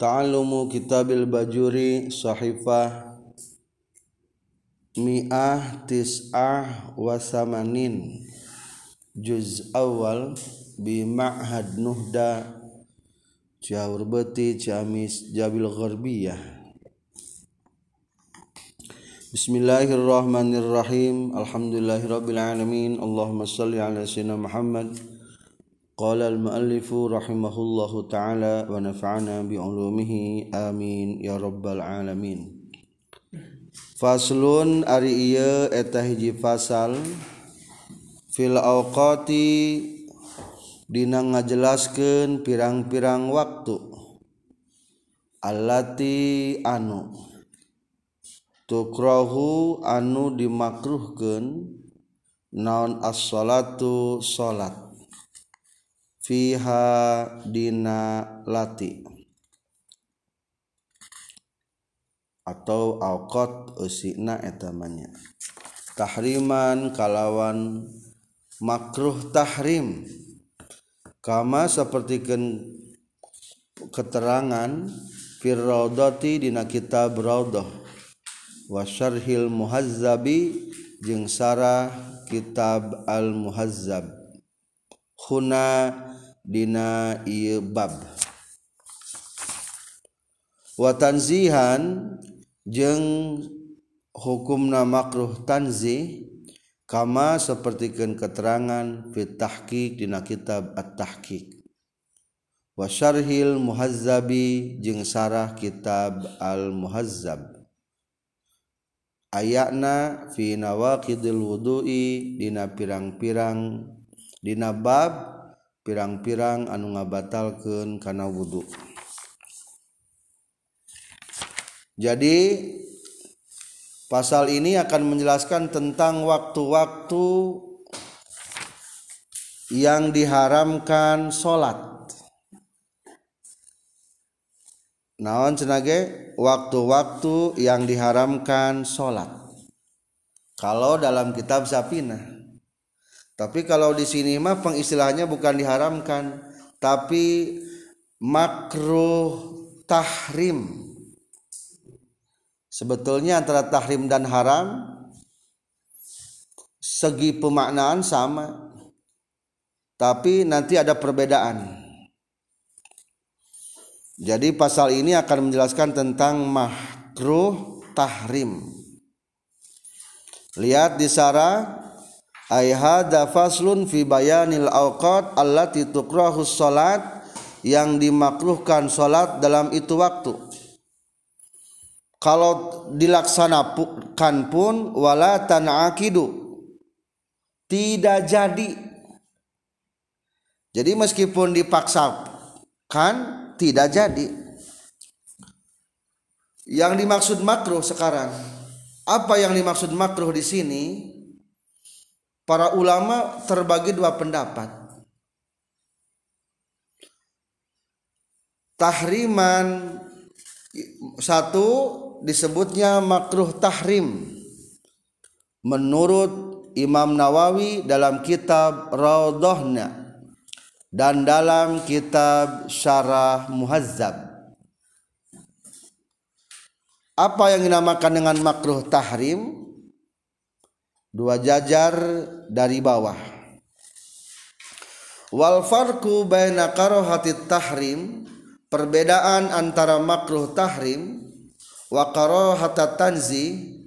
Ta'alumu kitabil bajuri sahifah mi'ah tis'ah wasamanin juz awal bi ma'had nuhda. Ciaur beti Ciamis Jabil Gharbiyah. Bismillahirrahmanirrahim. Alhamdulillahirrabbilalamin Allahumma salli ala sayyidina Muhammad قال المؤلف رحمه الله تعالى ونفعنا بعلومه آمين يا رب العالمين Faslun ari ieu eta hiji fasal fil awqati dina ngajelaskeun pirang-pirang waktu allati anu tukrahu anu dimakruhkeun naon as-salatu salat Fiha dina lati. Atau awqat usina etamanya. Tahriman kalawan makruh tahrim. Kama sepertikan keterangan firraudati dina kitab raudah. Wa syarhil muhazzabi jeung sarah kitab al muhazzab huna dina ieu bab. Watanzihan jeung hukumna makruh tanzih kama sapertikeun keterangan fi tahqiq dina kitab at-tahqiq. Wa syarhil muhazzabi jeung sarah kitab al-muhazzab. Ayana fi nawaqidil wudu'i dina pirang-pirang dina bab pirang-pirang anu ngabatalkeun kana wudu. Jadi pasal ini akan menjelaskan tentang waktu-waktu yang diharamkan sholat. Naon cenage waktu-waktu yang diharamkan sholat. Kalau dalam kitab Sapina tapi kalau di sini mah pengistilahnya bukan diharamkan, tapi makruh tahrim. Sebetulnya antara tahrim dan haram segi pemaknaan sama. Tapi nanti ada perbedaan. Jadi pasal ini akan menjelaskan tentang makruh tahrim. Lihat di sarah ay hada faslun fi bayanil awqat allati tukrahu salat yang dimakruhkan salat dalam itu waktu. Kalau dilaksanakan pun wala tanakidu. Tidak jadi. Jadi meskipun dipaksakan tidak jadi. Yang dimaksud makruh sekarang apa yang dimaksud makruh di sini para ulama terbagi dua pendapat. Tahriman satu disebutnya makruh tahrim. Menurut Imam Nawawi dalam kitab Raudhahnya dan dalam kitab Syarah Muhazzab. Apa yang dinamakan dengan makruh tahrim? Dua jajar dari bawah. Wal farqu baina karahati tahrim perbedaan antara makruh tahrim wa karahata tanzi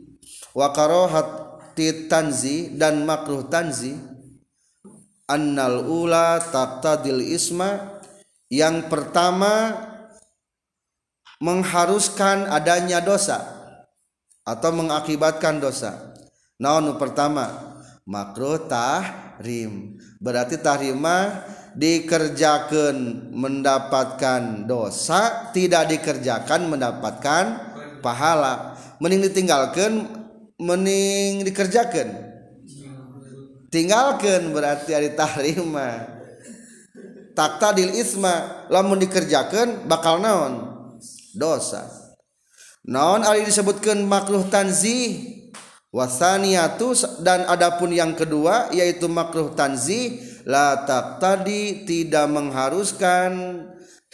wa karahati tanzi dan makruh tanzi. Annal ula taqtadil isma yang pertama mengharuskan adanya dosa atau mengakibatkan dosa naon pertama? Makruh tahrim. Berarti tahrimah dikerjakan mendapatkan dosa tidak dikerjakan mendapatkan pahala. Mending ditinggalkan mending dikerjakan. Tinggalkan berarti ada tahrimah tak tadil isma lamun dikerjakan bakal naon? Dosa. Naon ali disebutkan makruh tanzih wasaniatu dan adapun yang kedua yaitu makruh tanzi la tadi tidak mengharuskan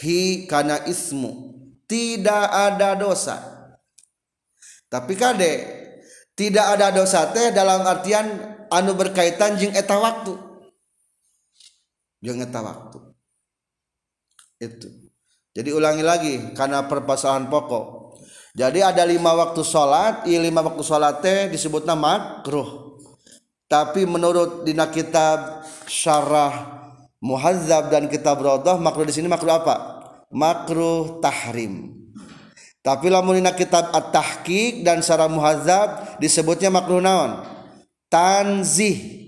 hi kana ismu. Tidak ada dosa. Tapi Kadek tidak ada dosa teh dalam artian anu berkaitan jeng eta waktu. Jeng eta waktu. Itu. Jadi ulangi lagi karena permasalahan pokok jadi ada lima waktu sholat iya lima waktu sholat teh disebut nama makruh. Tapi menurut dina kitab syarah muhazzab dan kitab rodoh makruh di sini makruh apa? Makruh tahrim. Tapi lamun dina kitab at-tahqiq dan syarah muhazzab disebutnya makruh naon? Tanzih.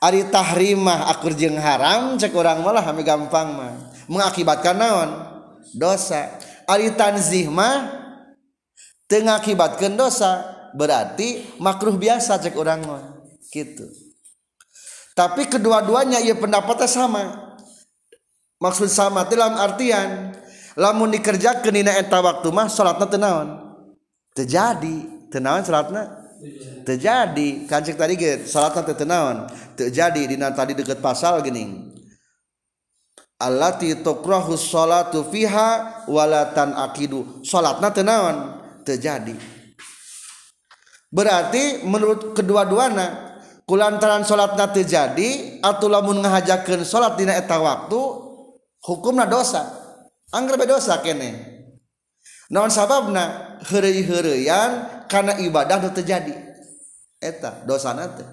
Ari tahrim mah akur jeung haram cek urang malah hami gampang mah. Mengakibatkan naon? Dosa ari tanzih mah teu ngakibatkeun dosa. Berarti makruh biasa cek orang mah. Gitu. Tapi kedua-duanya ia pendapatnya sama. Maksud sama dalam artian lamun dikerjakan dina eta waktu mah salatna teu naon? Terjadi teu naon salatna? Terjadi kancik tadi ge salatna teu terjadi dina tadi deket pasal gini allati tukrahu salatu fiha walatan akidu. Salatna teu naon? Terjadi berarti menurut kedua-duana kulantaran salat nanti terjadi atau lamun ngahajakeun salat dina eta waktu hukumna dosa. Anggar dosa kene. Naon sababna? Heureuy-heureuyan karena ibadah nu terjadi eta dosa nanti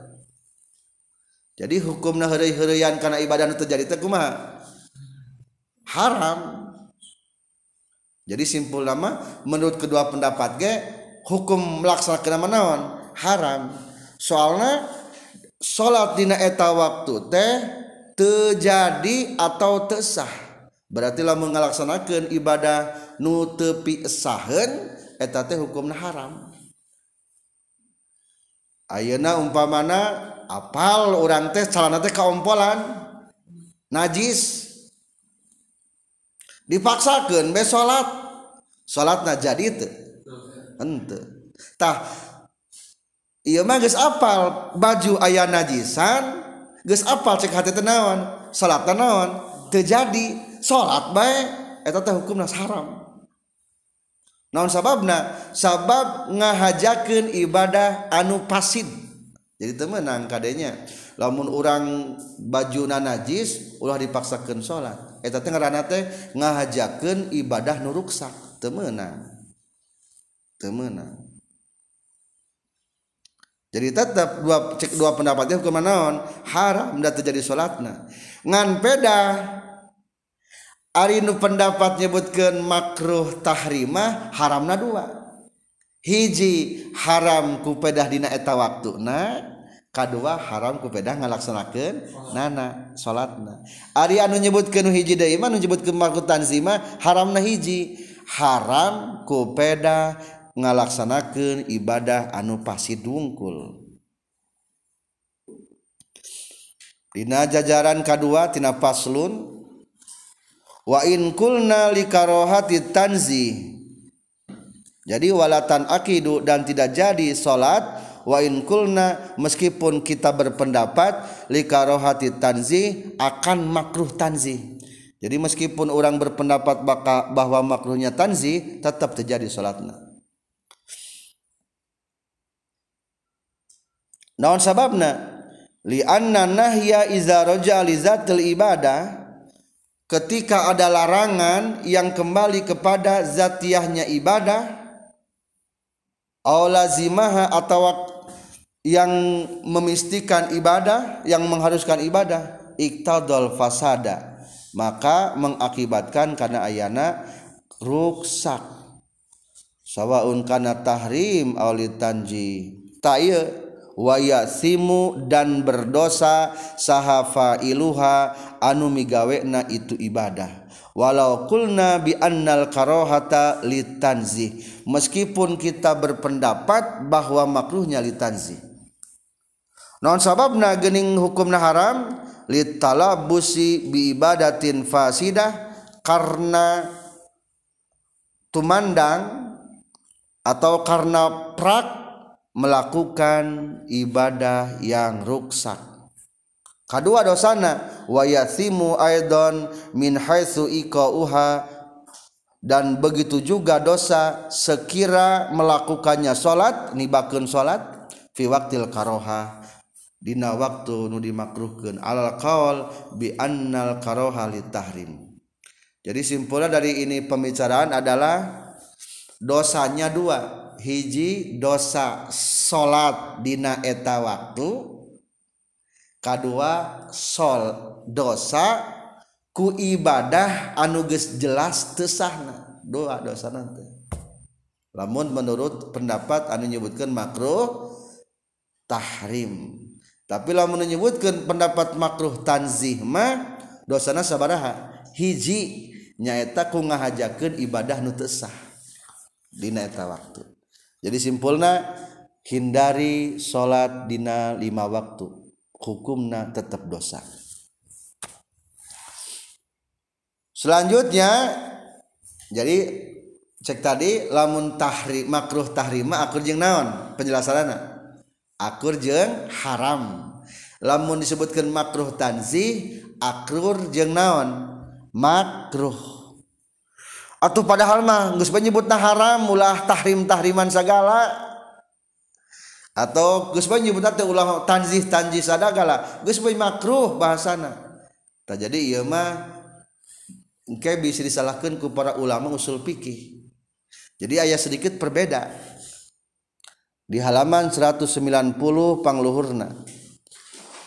jadi hukumna heureuy-heureuyan karena ibadah nu terjadi teh kumaha haram. Jadi simpul nama menurut kedua pendapat ge hukum melaksanakan menawan haram. Soalnya salat dina eta waktu teh terjadi atau tesah berarti lamun ngalaksanakeun ibadah nu teu sahen eta teh hukumna haram. Ayeuna umpamana apal orang teh calana teh kaompolan. Najis. dipaksakan be salat salatna jadi itu Tah, iya mah geus apal baju ayah najisan geus apal cek hati tenawan salat tenawan terjadi salat baik eta teh hukumna haram. Naon sababna? Sabab ngahajakeun ibadah anu pasid. Jadi temenang kadenya. Lamun orang baju najis ulah dipaksakan salat eta teh ngaranna teh ngahajakeun ibadah nu ruksak. Teu meunang teu meunang jadi tetap dua cek dua pendapatnya hukum naon haram da terjadi salatna. Ngan peda Ari nu pendapat nyebutkeun makruh tahrimah haramna dua. Hiji haram ku pedah dina eta waktuna kedua haram kupeddah ngalaksanakan nana salatna. Ari anu nyebutkan hiji deui mah nu kemakutan Zima haram na hiji. Haram kupeddah ngalaksanakan ibadah anu pasti dungkul Dina jajaran kedua tina paslun wa in kulna likarohati tanzi jadi walatan akidu dan tidak jadi salat wa in kulna meskipun kita berpendapat likarohati tanzi akan makruh tanzi jadi meskipun orang berpendapat bahwa makruhnya tanzi tetap terjadi salatna naon sababna? Li anna nahya iza raja li zatil ibadah ketika ada larangan yang kembali kepada zatiahnya ibadah aw lazimaha atau yang memistikan ibadah yang mengharuskan ibadah iktadal fasada. Maka mengakibatkan karena ayana ruksak sawaun kana tahrim aw litanji ta'ya wayasimu dan berdosa sahafa iluha anu migawena itu ibadah. Walau kulna bi annal karohata litanzi meskipun kita berpendapat bahwa makruhnya litanzi non sababna gening hukumna haram litalabusi bi ibadatin fasidah karena tumandang atau karena prak melakukan ibadah yang ruksak kedua dosana wa yathimu aidon min haitsu iqauha dan begitu juga dosa sekira melakukannya salat nibakeun salat fi waqtil karoha dina waktu nu dimakruhkan alal kaol bi annal karoha tahrim. Jadi simpulnya dari ini pembicaraan adalah dosanya dua. Hiji dosa salat dina eta waktu kedua sol dosa ku ibadah anu geus jelas tesahna doa dosa nanti lamun menurut pendapat anu nyebutkan makruh tahrim. Tapi lah menyebutkan pendapat makruh tanzih mah dosana sabaraha. Hiji nyaeta ku ngahajakeun ibadah nu tesah dina eta waktu. Jadi simpulna hindari salat dina lima waktu. Hukumna tetap dosa. Selanjutnya jadi cek tadi lamun tahri makruh tahrima akur jeng naon penjelasannya akur jeng haram. Lamun disebutkan makruh tanzih akur jeng naon? Makruh. Atau padahal mah nggak penyebutna haram ulah tahrim tahriman segala atau gus penyebutna teh ulah tanzih tanzih sadagala gus makruh bahasana. Tak jadi iya mah engke bisa disalahkan ku para ulama usul fikih. Jadi ayah sedikit perbeda. Di halaman 190 pangluhurna.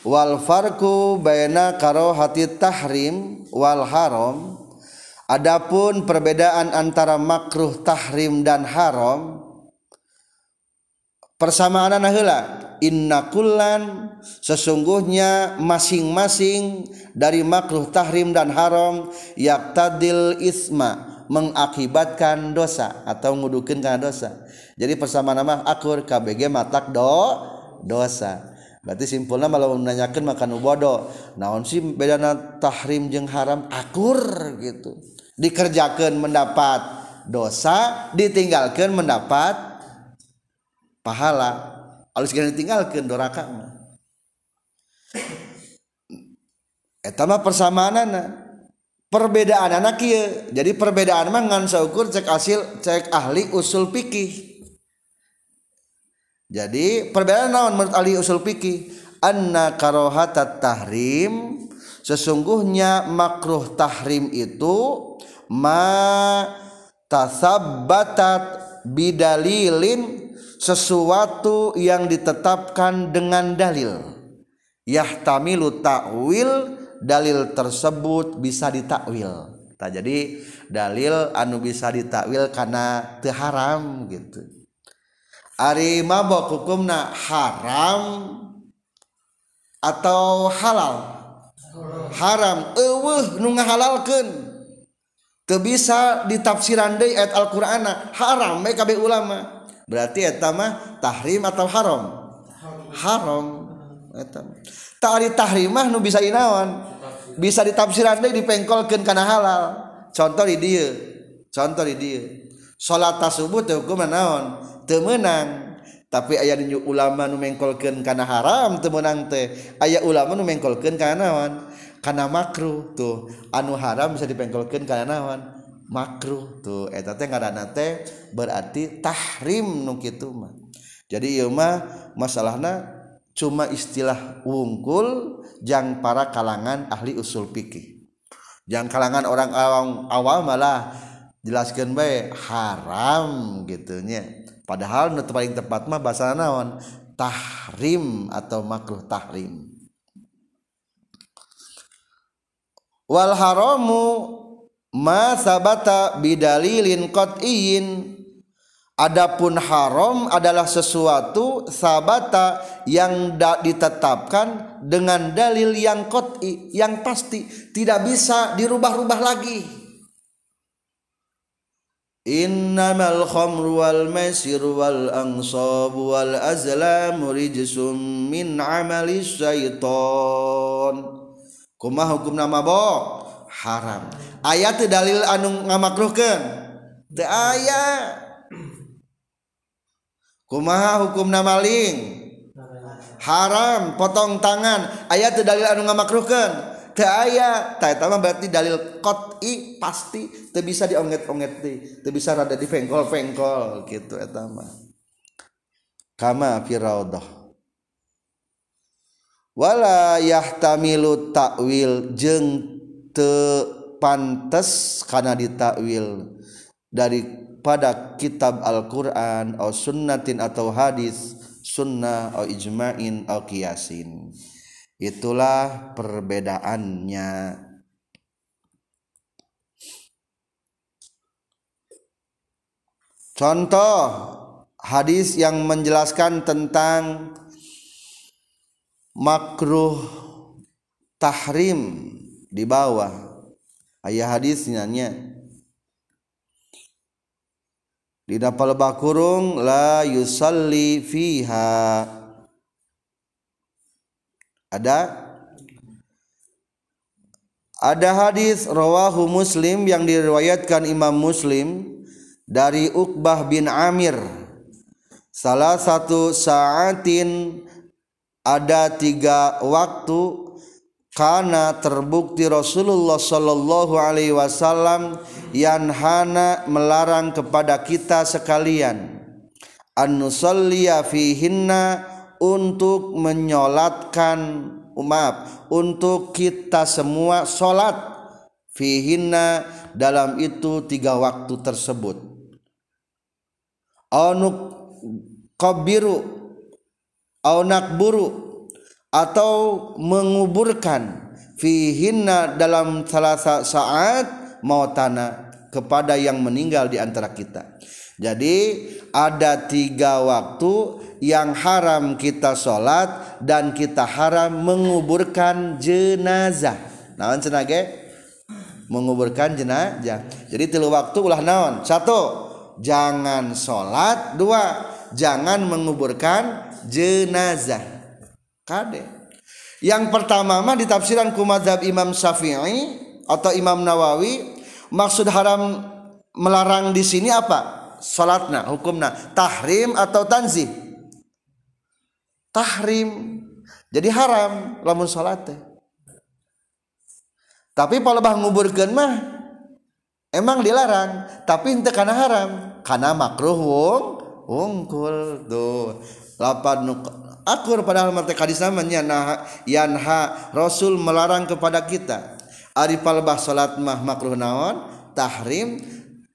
Wal farku baina hati tahrim wal haram. Adapun perbedaan antara makruh tahrim dan haram persamaan heula inna kullan sesungguhnya masing-masing dari makruh tahrim dan haram yaktadil isma mengakibatkan dosa atau ngudukin karena dosa jadi persamaan nama akur KBG matak do dosa. Berarti simpulnya malah menanyakan makan ubodo. Naon sih bedana tahrim jeng haram? Akur gitu. Dikerjakan mendapat dosa ditinggalkan mendapat pahala. Alus geus ditinggalkeun doraka mah. Eta mah persamaanana perbedaan anak kieu. Jadi perbedaan mah ngan saukur cek hasil cek ahli usul fikih jadi perbedaan naon menurut ahli usul fikih anna karohatat tahrim sesungguhnya makruh tahrim itu ma tasabbatat bidalilin sesuatu yang ditetapkan dengan dalil. Yahtamilu takwil dalil tersebut bisa ditakwil. Tak jadi dalil anu bisa ditakwil karena haram gitu Ari mabok hukumna haram atau halal? Haram eueuh nu ngahalalkeun. Teu bisa ditafsiran deui ayat Al-Qur'anna haram bae kabeh ulama. Berarti eta mah tahrim atau haram? Haram. Eta tak ari tahrim mah nu bisa inaon bisa ditafsiran deui dipengkolkeun kana halal. Contoh di dieu. Contoh di dieu. Salat subuh teh hukumna naon? temenang tapi aya ulama nu mengkolkeun kana haram teu meunang teh. Aya ulama nu mengkolkeun kana naon? Kana makruh tuh. Anu haram bisa dipengkolkeun kana naon? Makruh tuh. Eta teh ngaranna teh berarti tahrim nu kitu mah. Jadi ieu mah masalahna cuma istilah wungkul jang para kalangan ahli usul fikih. Jang kalangan orang awam awam malah jelaskan baik haram gitunya padahal nu paling tepat mah bahasa naon? Tahrim atau makruh tahrim. Wal haramu ma sabata bidalilin qat'iyyin. Adapun haram adalah sesuatu sabata yang ditetapkan dengan dalil yang qat'i yang pasti. Tidak bisa dirubah-rubah lagi. Innamal khamru wal maisir wal ansab wal azlam rijsum min amali syaiton. Kumaha hukum nama mabok haram. Ayat dalil anu ngamakruhkan teu aya. Kumaha hukum maling haram. Potong tangan. Ayat dalil anu ngamakruhkan aya berarti dalil koti pasti bisa dionget-onget bisa rada di fengkol-fengkol gitu kama Firwala yahtamilu takwil jeng te pantes karena ditakwil daripada kitab Alquran atau sunnatin atau hadis sunnah atau ijma'in atau kiasin itulah perbedaannya. Contoh hadis yang menjelaskan tentang makruh tahrim di bawah. Ayat hadisnya nya. Di dapal bakurung la yusalli fiha ada? Ada hadis rawahu muslim yang diriwayatkan imam muslim dari Uqbah bin Amir. Salah satu saatin ada tiga waktu karena terbukti Rasulullah Shallallahu Alaihi Wasallam yang hana melarang kepada kita sekalian. Anusalliya fihinna untuk menyolatkan umat untuk kita semua solat fihinna dalam itu tiga waktu tersebut. Aunuk kabiru aunak buru atau menguburkan fihinna dalam salah saat mau tanah kepada yang meninggal di antara kita jadi ada tiga waktu yang haram kita sholat dan kita haram menguburkan jenazah. Naon cenage? Menguburkan jenazah. Jadi tilu waktu ulah naon? Satu jangan sholat. Dua jangan menguburkan jenazah. Kade. Yang pertama mah di tafsiran kumadzhab Imam Syafi'i atau Imam Nawawi maksud haram melarang di sini apa salatna hukumna. Tahrim atau tanzih? Tahrim. Jadi haram lamun salat tapi palebah nguburkeun mah emang dilarang. Tapi henteu kana haram? Kana makruh wong wungkul tuh. Lapan akur padahal mata kadis namanya nah yanha rasul melarang kepada kita. Ari palebah salat mah makruh naon? Tahrim.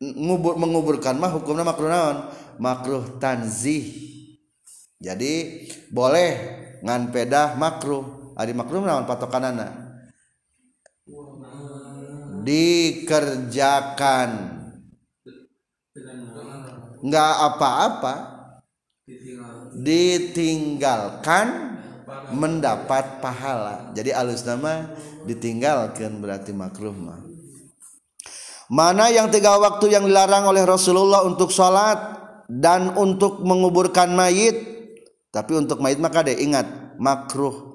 Ngubur menguburkan mah hukumnya makruh naon? Makruh tanzih. Jadi boleh ngan pedah makruh. Ari makruh naon patokanana dikerjakan. Nggak apa-apa. Ditinggalkan mendapat pahala. Jadi alus nama ditinggalkan berarti makruh mah mana yang tiga waktu yang dilarang oleh Rasulullah untuk sholat dan untuk menguburkan mayit? Tapi untuk mayit maka deh ingat makruh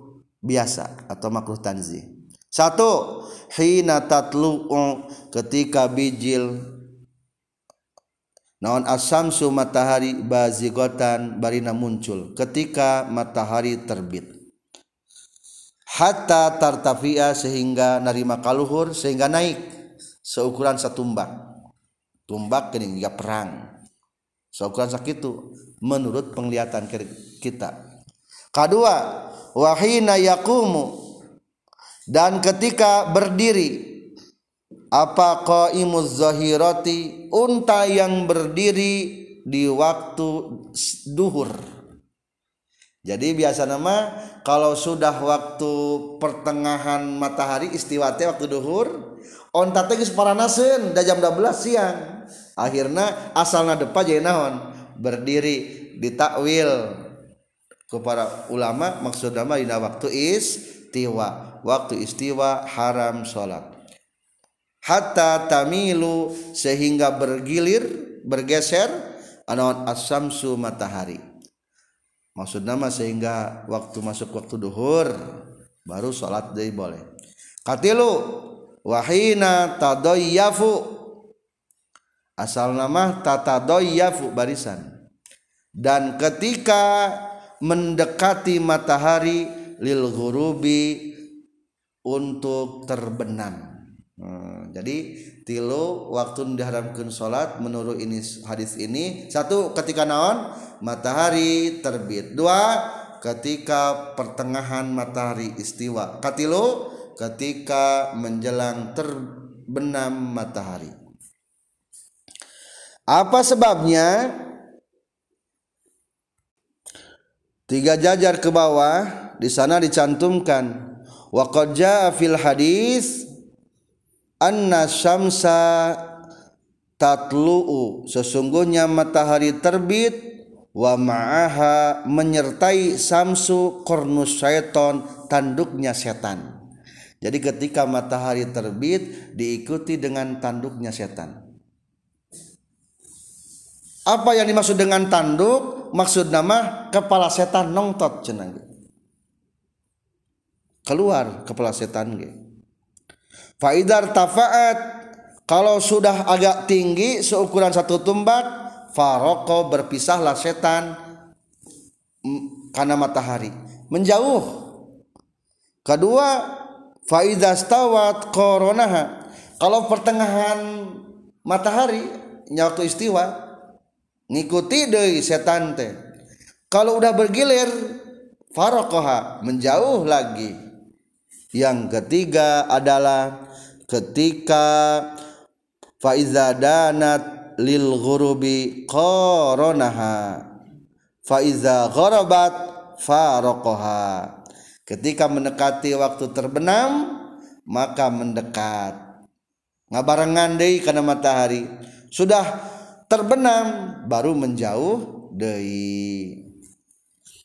biasa atau makruh tanzih. Satu hina tatlu ketika bijil. Naon asamsu matahari bazigotan barina muncul ketika matahari terbit. Hatta tartafia sehingga narima kaluhur sehingga naik seukuran satumbak tumbak. Kini hingga perang. Seukuran sakitu menurut penglihatan kita. Kedua wahina yakumu. Dan ketika berdiri apa qaimuz zahirati? Unta yang berdiri di waktu duhur jadi biasa nama kalau sudah waktu pertengahan matahari istiwate waktu duhur onta teh geus paranaseun da jam 12 siang. Akhirnya asalna depa jadi naon berdiri ditakwil kepada ulama maksud nama dina waktu istiwa waktu istiwa haram sholat. Hatta tamilu sehingga bergilir bergeser anawan asamsu matahari maksud nama sehingga waktu masuk waktu duhur baru sholat dari boleh. Katilu wahina tadoyafu asal nama tatadoyafu barisan. Dan ketika mendekati matahari lil ghurubi untuk terbenam. Hmm, jadi tilu waktu diharamkan sholat menurut ini hadis ini satu ketika naon? Matahari terbit. Dua ketika pertengahan matahari istiwa. Katilu ketika menjelang terbenam matahari. Apa sebabnya? Tiga jajar ke bawah di sana dicantumkan. Wa qad jaa fil hadis anna syamsa tatlu'u. Sesungguhnya matahari terbit wa ma'aha menyertai samsu kornus syaiton tanduknya setan. Jadi ketika matahari terbit diikuti dengan tanduknya setan. Apa yang dimaksud dengan tanduk? Maksud nama kepala setan nongtot cenah keluar kepala setan ge faidar tafaat kalau sudah agak tinggi seukuran satu tumbak faroko berpisahlah setan karena matahari. Menjauh. Kedua faidastawat koronaha kalau pertengahan matahari nyatu istiwa ngikuti deh setan teh. Kalau udah bergilir farokoha menjauh lagi yang ketiga adalah ketika faiza danat lil ghurubi qoronaha faiza gharabat faraqaha ketika mendekati waktu terbenam maka mendekat. Ngabarengan deui kana matahari. Sudah terbenam baru menjauh deui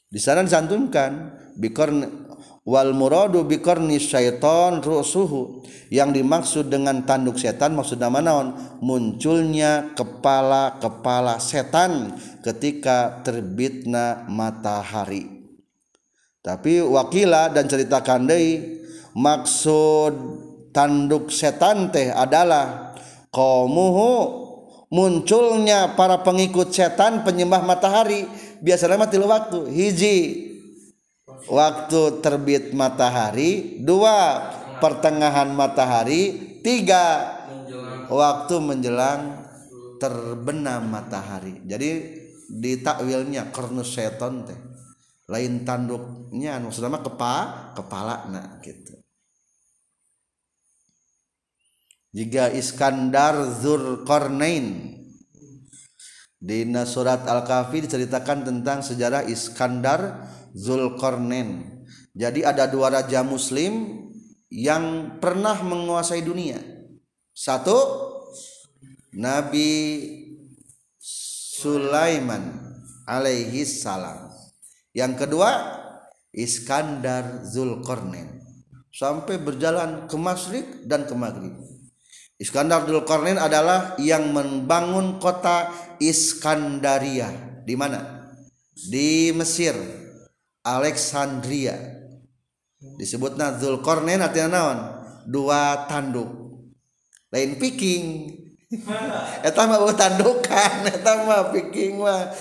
di sana disantumkan biqarn wal muradu biqarni syaiton rusuhu. Yang dimaksud dengan tanduk setan maksudnya naon munculnya kepala-kepala setan ketika terbitna matahari. Tapi wakila dan ceritakan deui maksud tanduk setan teh adalah qaumuhu munculnya para pengikut setan penyembah matahari. Biasanya mati waktu hiji waktu terbit matahari dua. Pertengahan matahari tiga. Waktu menjelang terbenam matahari. Jadi di takwilnya kornus seton teh. Lain tanduknya maksudnya mah kepa kepala nah gitu. Jika Iskandar Zulkarnain di surat Al-Kahfi diceritakan tentang sejarah Iskandar Zulkarnain. Jadi ada dua raja muslim yang pernah menguasai dunia. Satu Nabi Sulaiman alaihi salam. Yang kedua Iskandar Zulkarnain. Sampai berjalan ke Masrik dan ke Maghrib. Iskandar Zulkarnain adalah yang membangun kota Iskandaria. Di mana? Di Mesir. Alexandria. Disebut Nazul Kornen artinya naon? Dua tanduk. Lain picking eta mah tandukan eta mah picking mah.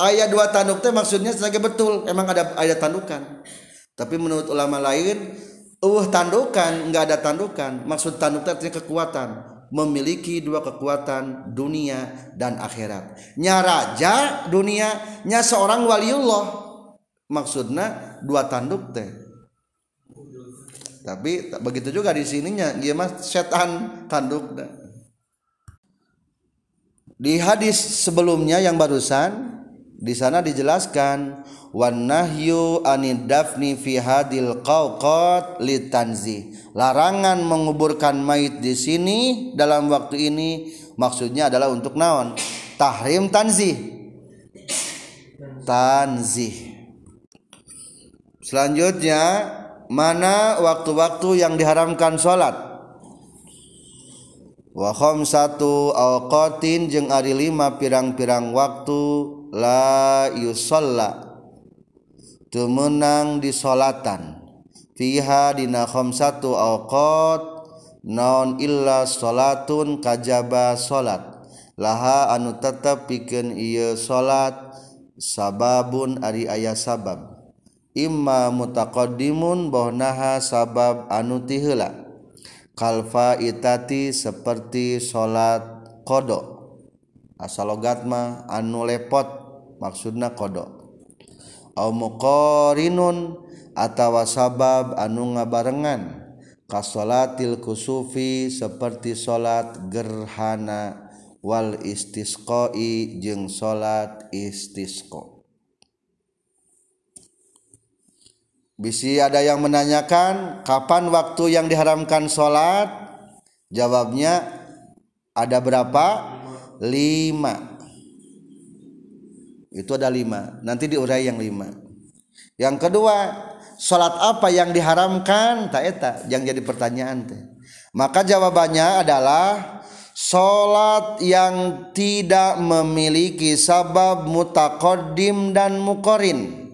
Ayat dua tanduk teh maksudnya sebagai betul. Emang ada ada tandukan. Tapi menurut ulama lain uh tandukan enggak ada tandukan. Maksud tanduk teh kekuatan. Memiliki dua kekuatan dunia dan akhirat. Nya raja dunia. Nya seorang waliullah. Maksudnya dua tanduk teh. Tapi begitu juga di sininya. Dia mah setan tanduk di hadis sebelumnya yang barusan di sana dijelaskan wan nahyu anidafni fi hadil qawqat litanzi. Larangan menguburkan mayit di sini dalam waktu ini maksudnya adalah untuk naon? Tahrim tanzih tanzih Selanjutnya mana waktu-waktu yang diharamkan salat? Wa khamsatu awqatin jeung ari lima pirang-pirang waktu la yusalla temenang disolatan fiha dina khamsatu awqat naon illa salatun kajaba salat laha anu tetep pikeun ieu salat sababun ari aya sabab. Imma mutaqaddimun bohnaha sabab anu ti heula. Kalfa itati seperti salat qada. Asalogat mah anu lepot. Maksudna kodok. Au muqarinun atawa sabab anu ngabarengan. Kasolatil kusufi seperti salat gerhana wal istisqai jeung salat istisqa. Bisi ada yang menanyakan kapan waktu yang diharamkan sholat Jawabnya ada berapa? Lima Itu ada lima. Nanti diurai yang lima. Yang kedua Sholat apa yang diharamkan? Tak eta yang jadi pertanyaan teh. Maka jawabannya adalah Sholat yang tidak memiliki sabab mutakodim dan mukorin.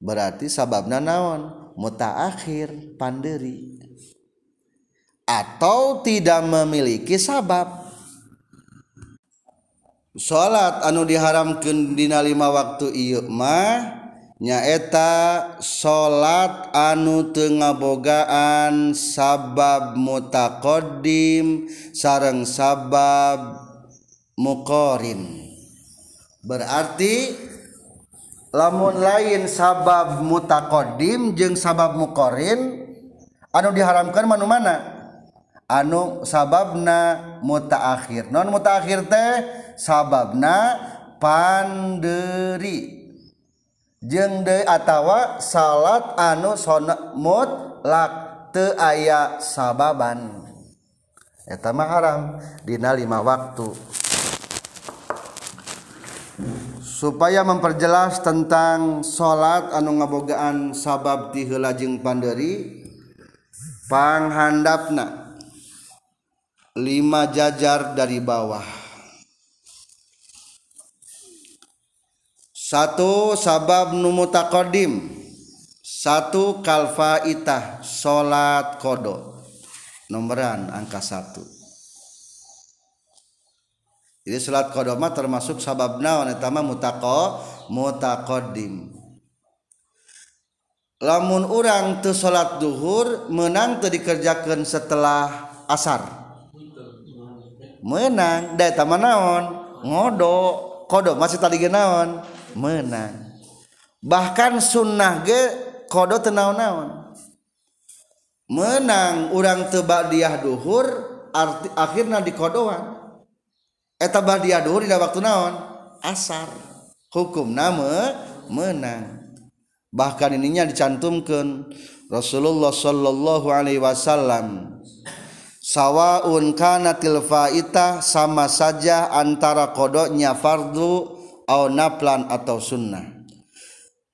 Berarti sababna naon? Mutaakhir panderi. Atau tidak memiliki sabab salat anu diharamkan dina lima waktu mah nyaeta salat anu Tengabogaan sabab mutakodim sareng sabab mukorin berarti lamun lain sabab mutakodim jeung sabab mukorin anu diharamkan manu mana? Anu sababna mutaakhir. Non mutaakhir teh sababna panderi. Jeng de atawa salat anu sona mutlak teu aya sababan. Eta mah haram dina lima waktu. Supaya memperjelas tentang salat anu ngabogaan sabab ti heula jeung panderi panghandapna. Lima jajar dari bawah. Satu sabab nu mutaqaddim satu kalfa itah salat kodo. Nomoran angka satu. Jadi salat qadoma termasuk sabab naon eta mah mutaqo mutaqaddim lamun urang teu salat duhur menang teu dikerjakeun setelah asar. Menang da eta mah naon? Ngodo. Kodo masih tadi ge naon menang bahkan sunnah ge kodo tenaon-naon menang urang tebak diah duhur arti, akhirnya di kodoan eta badiah duhur dina waktu naon? Asar. Hukum nama menang. Bahkan ininya dicantumkan Rasulullah sallallahu alaihi wasallam. Sawaun kana tilfaita sama saja antara kodoknya fardu atau naplan atau sunnah.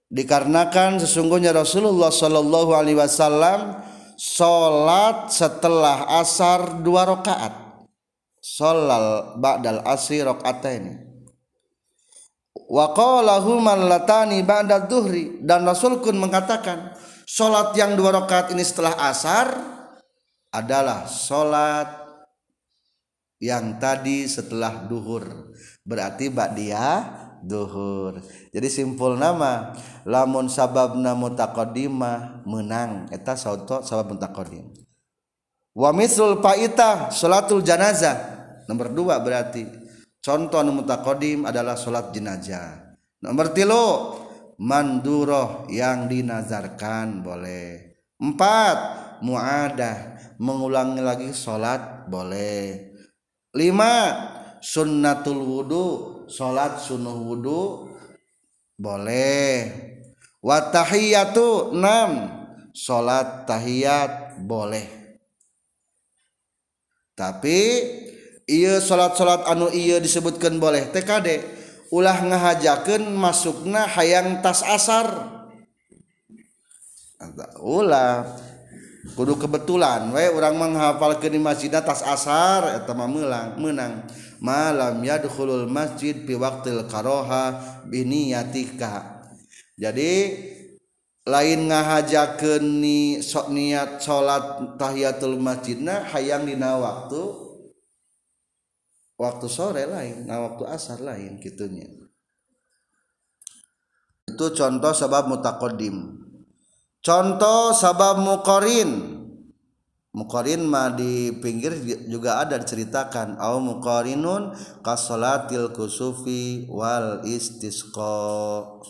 Dikarenakan sesungguhnya Rasulullah sallallahu alaihi wasallam salat setelah asar dua rakaat. Sholal ba'dal asri rakaataini. Wa qala human latani ba'da dhuhri dan Rasul kun mengatakan salat yang dua rakaat ini setelah asar adalah salat yang tadi setelah duhur. Berarti ba'diyah duhur jadi simpul nama lamun sababna mutaqaddimah menang. Eta sauto sabab mutaqaddim. Wa mislul paitah salatul janazah. Nomor dua berarti contoh anu mutakodim adalah sholat jenazah. Nomor tilu manduroh yang dinazarkan boleh. Empat muadah mengulangi lagi sholat boleh. Lima sunnatul wudu salat sunnah wudhu boleh. Watahiyatu enam salat tahiyat boleh. Tapi ia salat-salat anu ia disebutkan boleh TKD ulah ngahajakan masukna hayang tas asar. Ulah. Kudu kebetulan we orang menghafalkan di masjid tas asar eta mah menang malam yadkhulul masjid bi waqtil karoha biniyatika jadi lain ngahajakeun ni sok niat salat tahiyatul masjidna hayang dina waktu waktu sore lain nah waktu asar lain kitunya itu contoh sebab mutakodim contoh sebab mukorin mukorin mah di pinggir juga ada diceritakan. Au mukorinun kasolatil kusufi wal istisqa.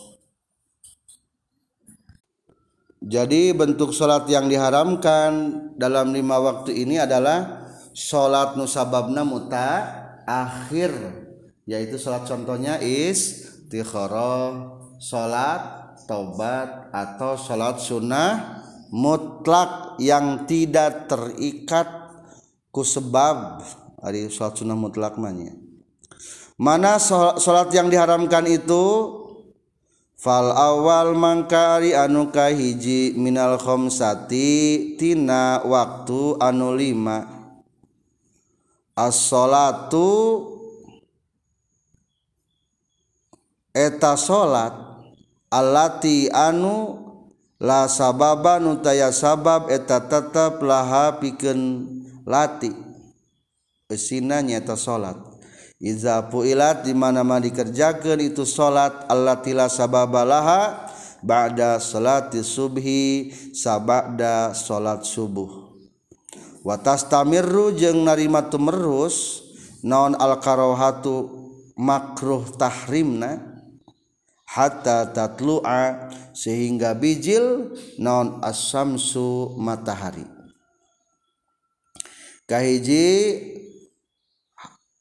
Jadi bentuk sholat yang diharamkan dalam lima waktu ini adalah sholat nusababna muta akhir yaitu sholat contohnya is tikharoh sholat taubat atau sholat sunnah mutlak yang tidak terikat ku sebab. Hari sholat sunnah mutlak mana mana sholat yang diharamkan itu? Fal awal mangkari anu kahiji minal khomsati tina waktu anu lima. As-salatu eta salat allati anu la sababa nutaya sabab eta tetap laha pikeun lati. Esina nyata salat iza puilat di mana-mana dikerjakeun itu salat allatila sababa sababalaha ba'da salati subhi sabada salat subuh. Wa tastamirru jeung narima tumerus naon al karohatu makruh tahrimna hatta tatlu'a sehingga bijil naon asamsu matahari. Kahiji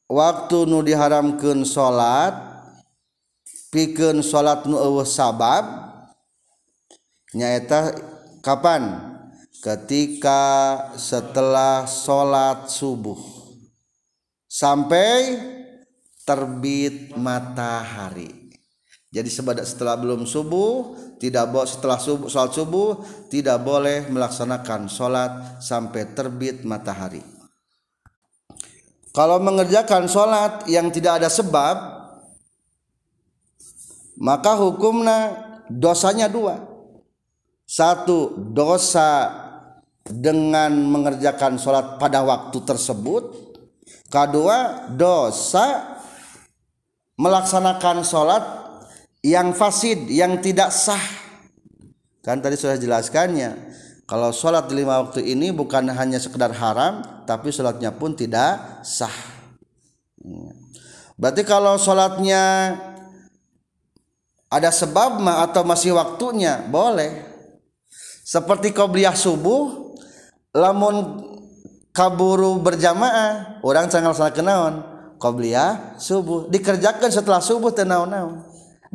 waktu nu diharamkan salat pikeun salat nu eueuh sabab nyaeta kapan? Ketika setelah salat subuh. Sampai terbit matahari. Jadi setelah belum subuh tidak boleh setelah subuh salat subuh tidak boleh melaksanakan salat sampai terbit matahari. Kalau mengerjakan sholat yang tidak ada sebab maka hukumnya dosanya dua. Satu dosa dengan mengerjakan sholat pada waktu tersebut. Kedua dosa melaksanakan sholat yang fasid yang tidak sah. Kan tadi sudah jelaskannya. Kalau sholat di lima waktu ini bukan hanya sekedar haram tapi sholatnya pun tidak sah. Berarti kalau sholatnya ada sebab atau masih waktunya boleh. Seperti qobliyah subuh lamun kaburu berjamaah orang cangal salah kenaon. Qobliyah subuh. Dikerjakan setelah subuh tenaun-naun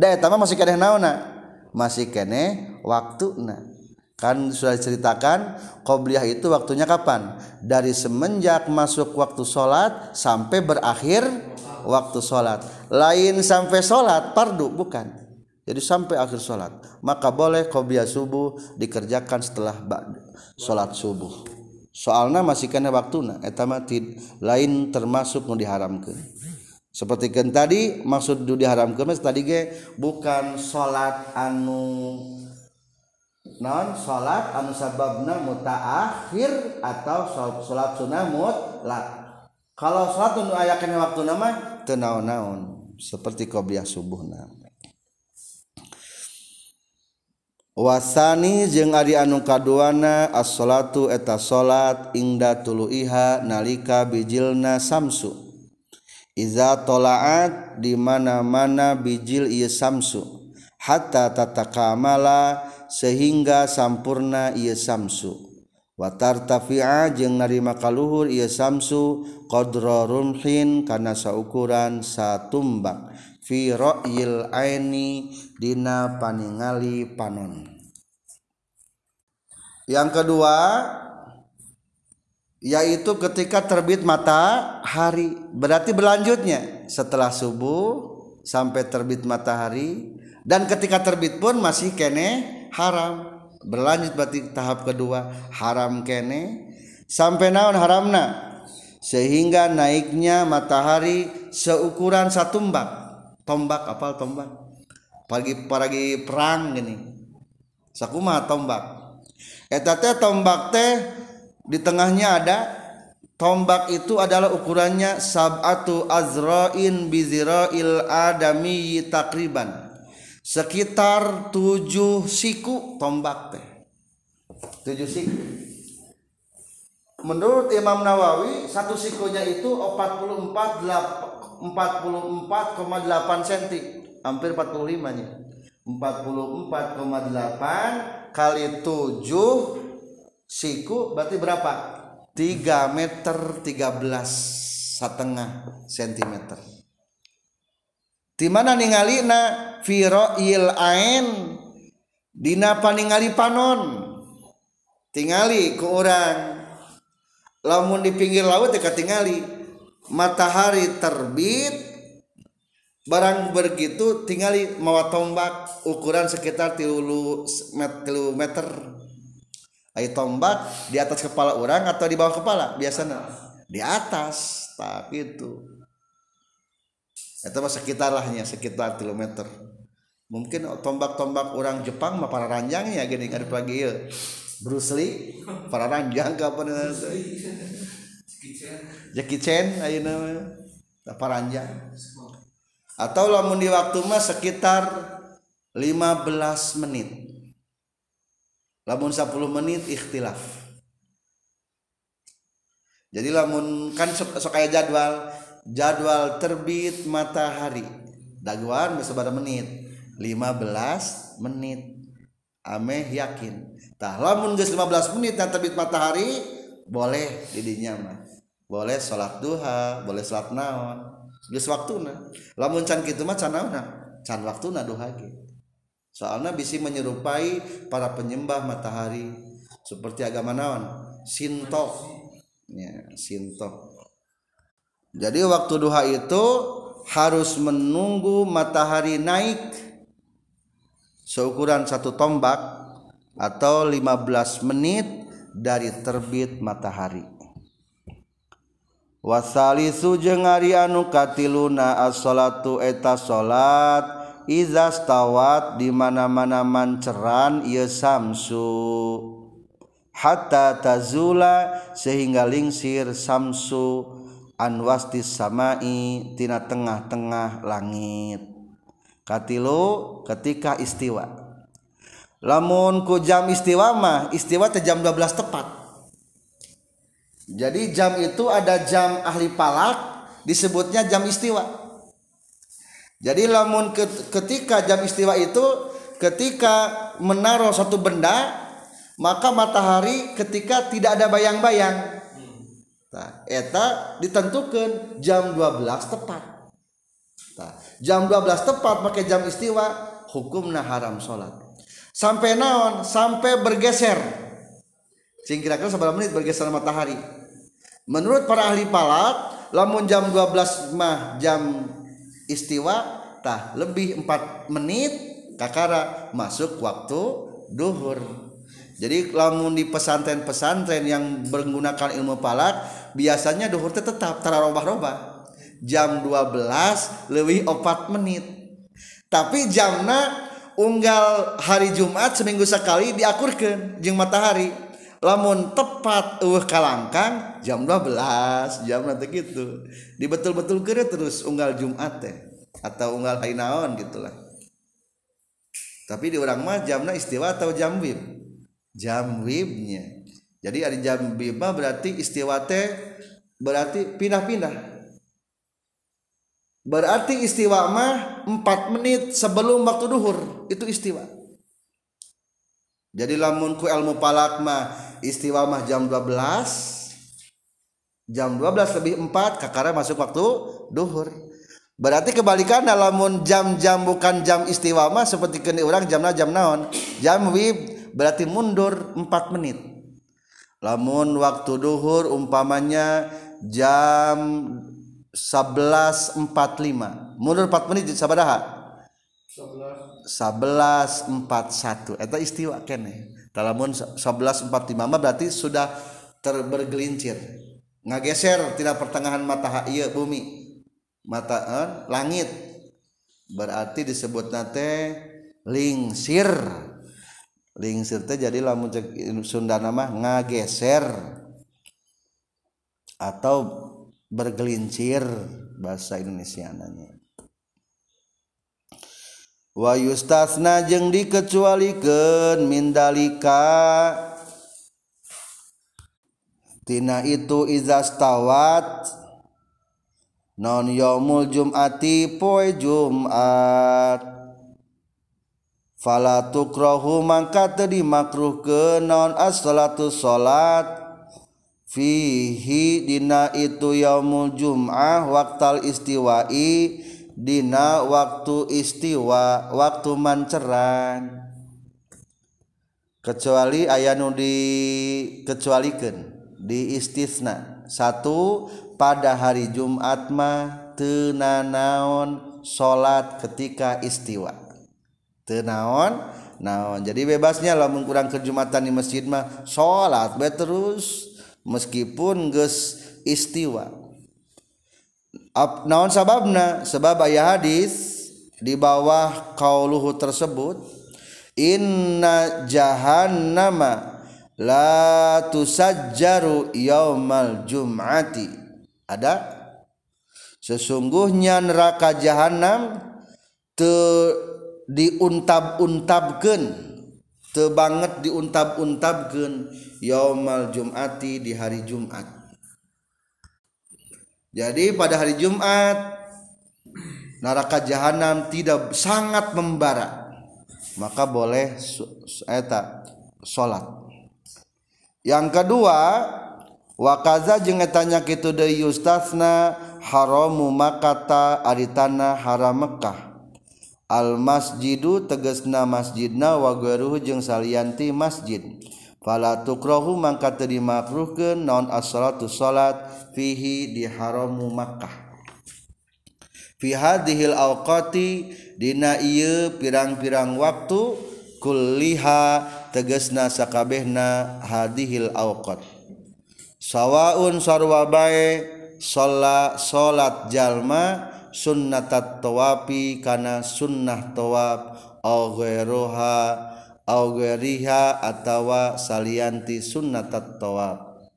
daya tama masih keneh naona masih keneh waktu na. Kan sudah diceritakan qobliyah itu waktunya kapan? Dari semenjak masuk waktu sholat sampai berakhir waktu sholat. Lain sampai sholat pardu bukan. Jadi sampai akhir sholat. Maka boleh qobliyah subuh dikerjakan setelah sholat subuh. Soalnya masih kena waktu na. Etamati lain termasuk diharamkan seperti kan tadi maksud diharamkan tadi ge bukan sholat anu non salat anu sababna mutaakhir atau salat sunnah mutlak. Kalau salat nu aya kana waktu nama teu naon-naon. Seperti qobliyah subuhna. Wasani jeung ari anu kaduana as-salatu eta salat ingda tuluiha nalika bijilna samsu Iza tolaat di mana-mana bijil ieu samsu hatta tatakamala sehingga sampurna ieu samsu. Watar tafi'a jeung narima kaluhur ieu samsu qadra rumhin kana saukuran satumbak fi ra'yil aini dina paningali panon. Yang kedua yaitu ketika terbit matahari. Berarti berlanjutnya. Setelah subuh sampai terbit matahari. Dan ketika terbit pun masih kene haram. Berlanjut berarti tahap kedua haram kene. Sampai naon haramna? Sehingga naiknya matahari seukuran satu tombak tombak apa tombak? Pagi pagi perang gini. Sakuma tombak. Eta teh tombak teh di tengahnya ada tombak itu adalah ukurannya sabatu azrain bizirail adami takriban. Sekitar 7 siku tombak teh. 7 siku. Menurut Imam Nawawi satu sikunya itu 44 44,8 cm hampir 45 nya. 44,8 kali 7 siku berarti berapa? 3 meter 13 setengah sentimeter. Di mana ningali na il ain? Dina paningali panon? Tingali ke orang lamun di pinggir laut dekat tingali matahari terbit. Barang begitu tingali mawa tombak ukuran sekitar tilu meter Ayo tombak di atas kepala orang atau di bawah kepala? Biasanya. Di atas. Tak itu itu mah sekitar lahnya sekitar kilometer. Mungkin tombak-tombak orang Jepang mah para ranjangnya gini ada lagi ya. Bruce Lee para ranjang kapan Jackie Chan ayo nama. Para ranjang. Atau lamun di waktu mah sekitar 15 menit lamun 10 menit ikhtilaf. Jadi lamun kan sok, sok kayak jadwal jadwal terbit matahari. Daguan bisa pada menit. 15 menit. Ameh yakin. Tah lamun geus 15 menit dan terbit matahari boleh didinya mah. Boleh sholat duha boleh sholat naon. Geus waktuna. Lamun can kitu mah can naon? Can waktuna duha ge soalnya bisa menyerupai para penyembah matahari. Seperti agama naon? Sinto ya sinto jadi waktu duha itu harus menunggu matahari naik seukuran satu tombak atau 15 menit dari terbit matahari. Wasalisu jeung ari anu katiluna as-salatu eta salat iza stawat di mana-mana manceran ieu samsu. Hatta tazula sehingga lingsir samsu. Anwastis samai tina tengah-tengah langit. Katilu ketika istiwa. Lamun ku jam istiwa mah istiwa teh jam 12 tepat. Jadi jam itu ada jam ahli palak disebutnya jam istiwa jadi lamun ketika jam istiwa itu ketika menaruh satu benda maka matahari ketika tidak ada bayang-bayang Nah, eta ditentukan jam 12 tepat. Nah, jam 12 tepat pakai jam istiwa hukumna haram sholat. Sampai naon? Sampai bergeser. Kira-kira seberapa menit bergeser matahari. Menurut para ahli palat, lamun jam 12 mah jam istiwa tah lebih 4 menit kakara masuk waktu duhur. Jadi lamun di pesantren-pesantren yang menggunakan ilmu palak biasanya duhur teh tetap tararobah-robah jam 12 lebih 4 menit. Tapi jamna unggal hari Jumat seminggu sekali diakurkan jeng matahari. lamun tepat uh kalangkang jam 12 jam nanti gitu. Dibetul-betul kira terus unggal Jumat teh atau unggal hari naon gitulah tapi di orang mah jamna istiwa atau jam wib? Jam wibnya. Jadi ada jam wib mah berarti istiwa teh berarti pindah-pindah. Berarti istiwa mah 4 menit sebelum waktu duhur itu istiwa. Jadi lamun ku ilmu palak mah istiwa mah jam 12 jam 12 lebih 4 kakara masuk waktu duhur. Berarti kebalikan lamun jam-jam bukan jam istiwa mah seperti kini orang jamna jam naon? Jam wib berarti mundur 4 menit. Lamun waktu duhur umpamanya jam 11.45 mundur 4 menit sabaraha 11.41 eta istiwa kene lamun 11.45 berarti sudah terbergelincir. Ngageser tidak pertengahan matahari iya bumi. Mata eh, langit. Berarti disebut nate lingsir. Lingsir teh jadi lamun Sunda nama ngageser. Atau bergelincir bahasa Indonesia nanya Wayustasna jeung dikecualikan mindalika Tina itu izastawat non yaumul jum'ati poe Jumat. Fala tukrahu mangka teu dimakruhkeun naon as-salatu salat. Fihi dina itu yaumul jum'ah waktal istiwa'i Dina waktu istiwa waktu manceran. Kecuali aya nu dikecualikan di istisna. Satu pada hari Jumat mah tenanaon salat ketika istiwa. Tenaon naon? Jadi bebasnya lah mengkurang kejumatan di masjid mah salat bae terus. Meskipun geus istiwa. Naon sababna? Sebab ayat hadis di bawah kauluhu tersebut inna jahannama la tusajjaru yaumal jum'ati. Ada? Sesungguhnya neraka jahanam te diuntab-untabkeun te banget diuntab-untabkeun yaumal jum'ati di hari Jumat Jadi pada hari Jumat neraka jahanam tidak sangat membara. Maka boleh eta eh, salat yang kedua wakaza jeung etanya kitu deui yustasna haramu makata ari tanah haram Mekah. al masjidu tegasna masjidna wa jeung salianti masjid. fala tukrahu mangka teu dimakruhkeun naon as-salatu salat fihi di haramu Makkah. Fi hadhil awqati dina ieu pirang-pirang waktu kulliha tegasna sakabehna hadhil awqat. Sawaun sarwa bae sholat salat jalma sunnatat tawafi kana sunnah tawaf au ghairuha augeriha atawa salianti sunnatat tawaf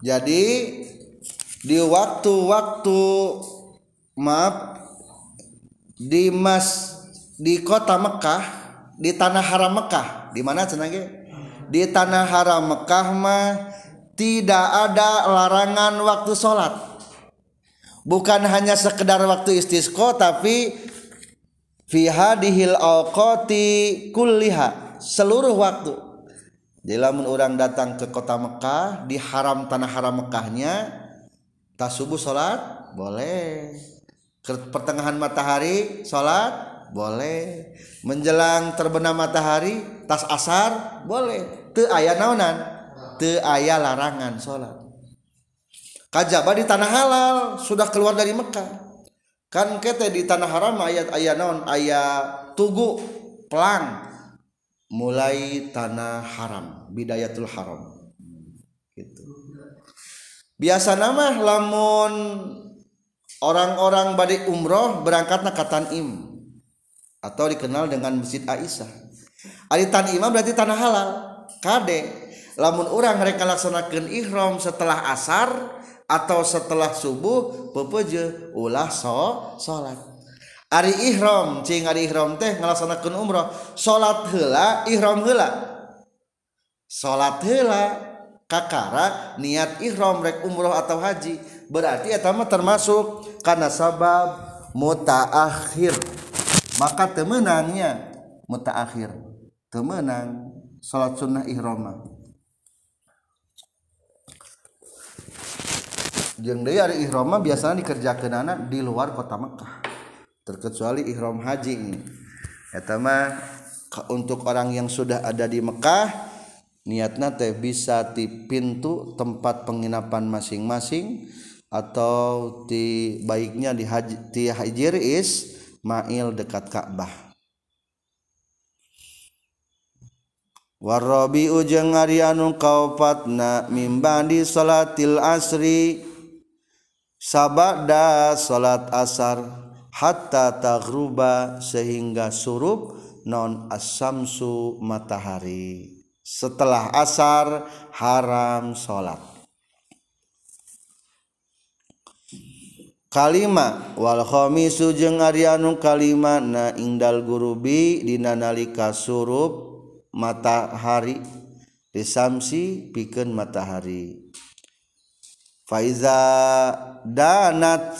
jadi di waktu-waktu maaf di mas di kota Mekah di tanah haram Mekah di mana cenah di tanah haram Mekah mah tidak ada larangan waktu sholat. Bukan hanya sekedar waktu istisqo tapi fi hadhil awqati kulliha seluruh waktu. Jadi lamun orang datang ke kota Mekah di haram tanah haram Mekahnya tas subuh salat boleh. Ke pertengahan matahari salat boleh. Menjelang terbenam matahari tas asar boleh. Te aya naonan? Te aya larangan salat kajaba di tanah halal sudah keluar dari Mekah kan kete di tanah haram ayat ayat non ayat tugu pelang. Mulai tanah haram bidayatul haram. Gitu. Biasa nama lamun orang-orang balik umroh berangkatnya ke Tanim atau dikenal dengan Masjid Aisyah. Ari Tanimah berarti tanah halal. Kade lamun orang mereka laksanakan ihram setelah asar atau setelah subuh pepeje ulah so salat Ari ihram cing ari ihram teh ngalaksanakeun umroh salat heula ihram heula. Salat heula kakara niat ihram rek umroh atau haji. Berarti eta mah termasuk karena sabab mutaakhir. Maka temenangnya mutaakhir. Temenang salat sunnah ihram jeung deui ari ihram mah biasana dikerjakeun anak di luar kota Mekah. Terkecuali ihram haji. Ini eta mah untuk orang yang sudah ada di Mekah niatna teh bisa di pintu tempat penginapan masing-masing atau di baiknya di haji di hajir is mail dekat Ka'bah. Warabi ujeng ari anu kaopatna mimbandi salatil asri sabada salat asar hatta taghruba sehingga surup non asamsu matahari. Setelah asar haram salat. Kalima wal khamisu jeung aryanu kalima na indal gurubi dina nalika surup matahari. Disamsi pikeun matahari. faiza danat.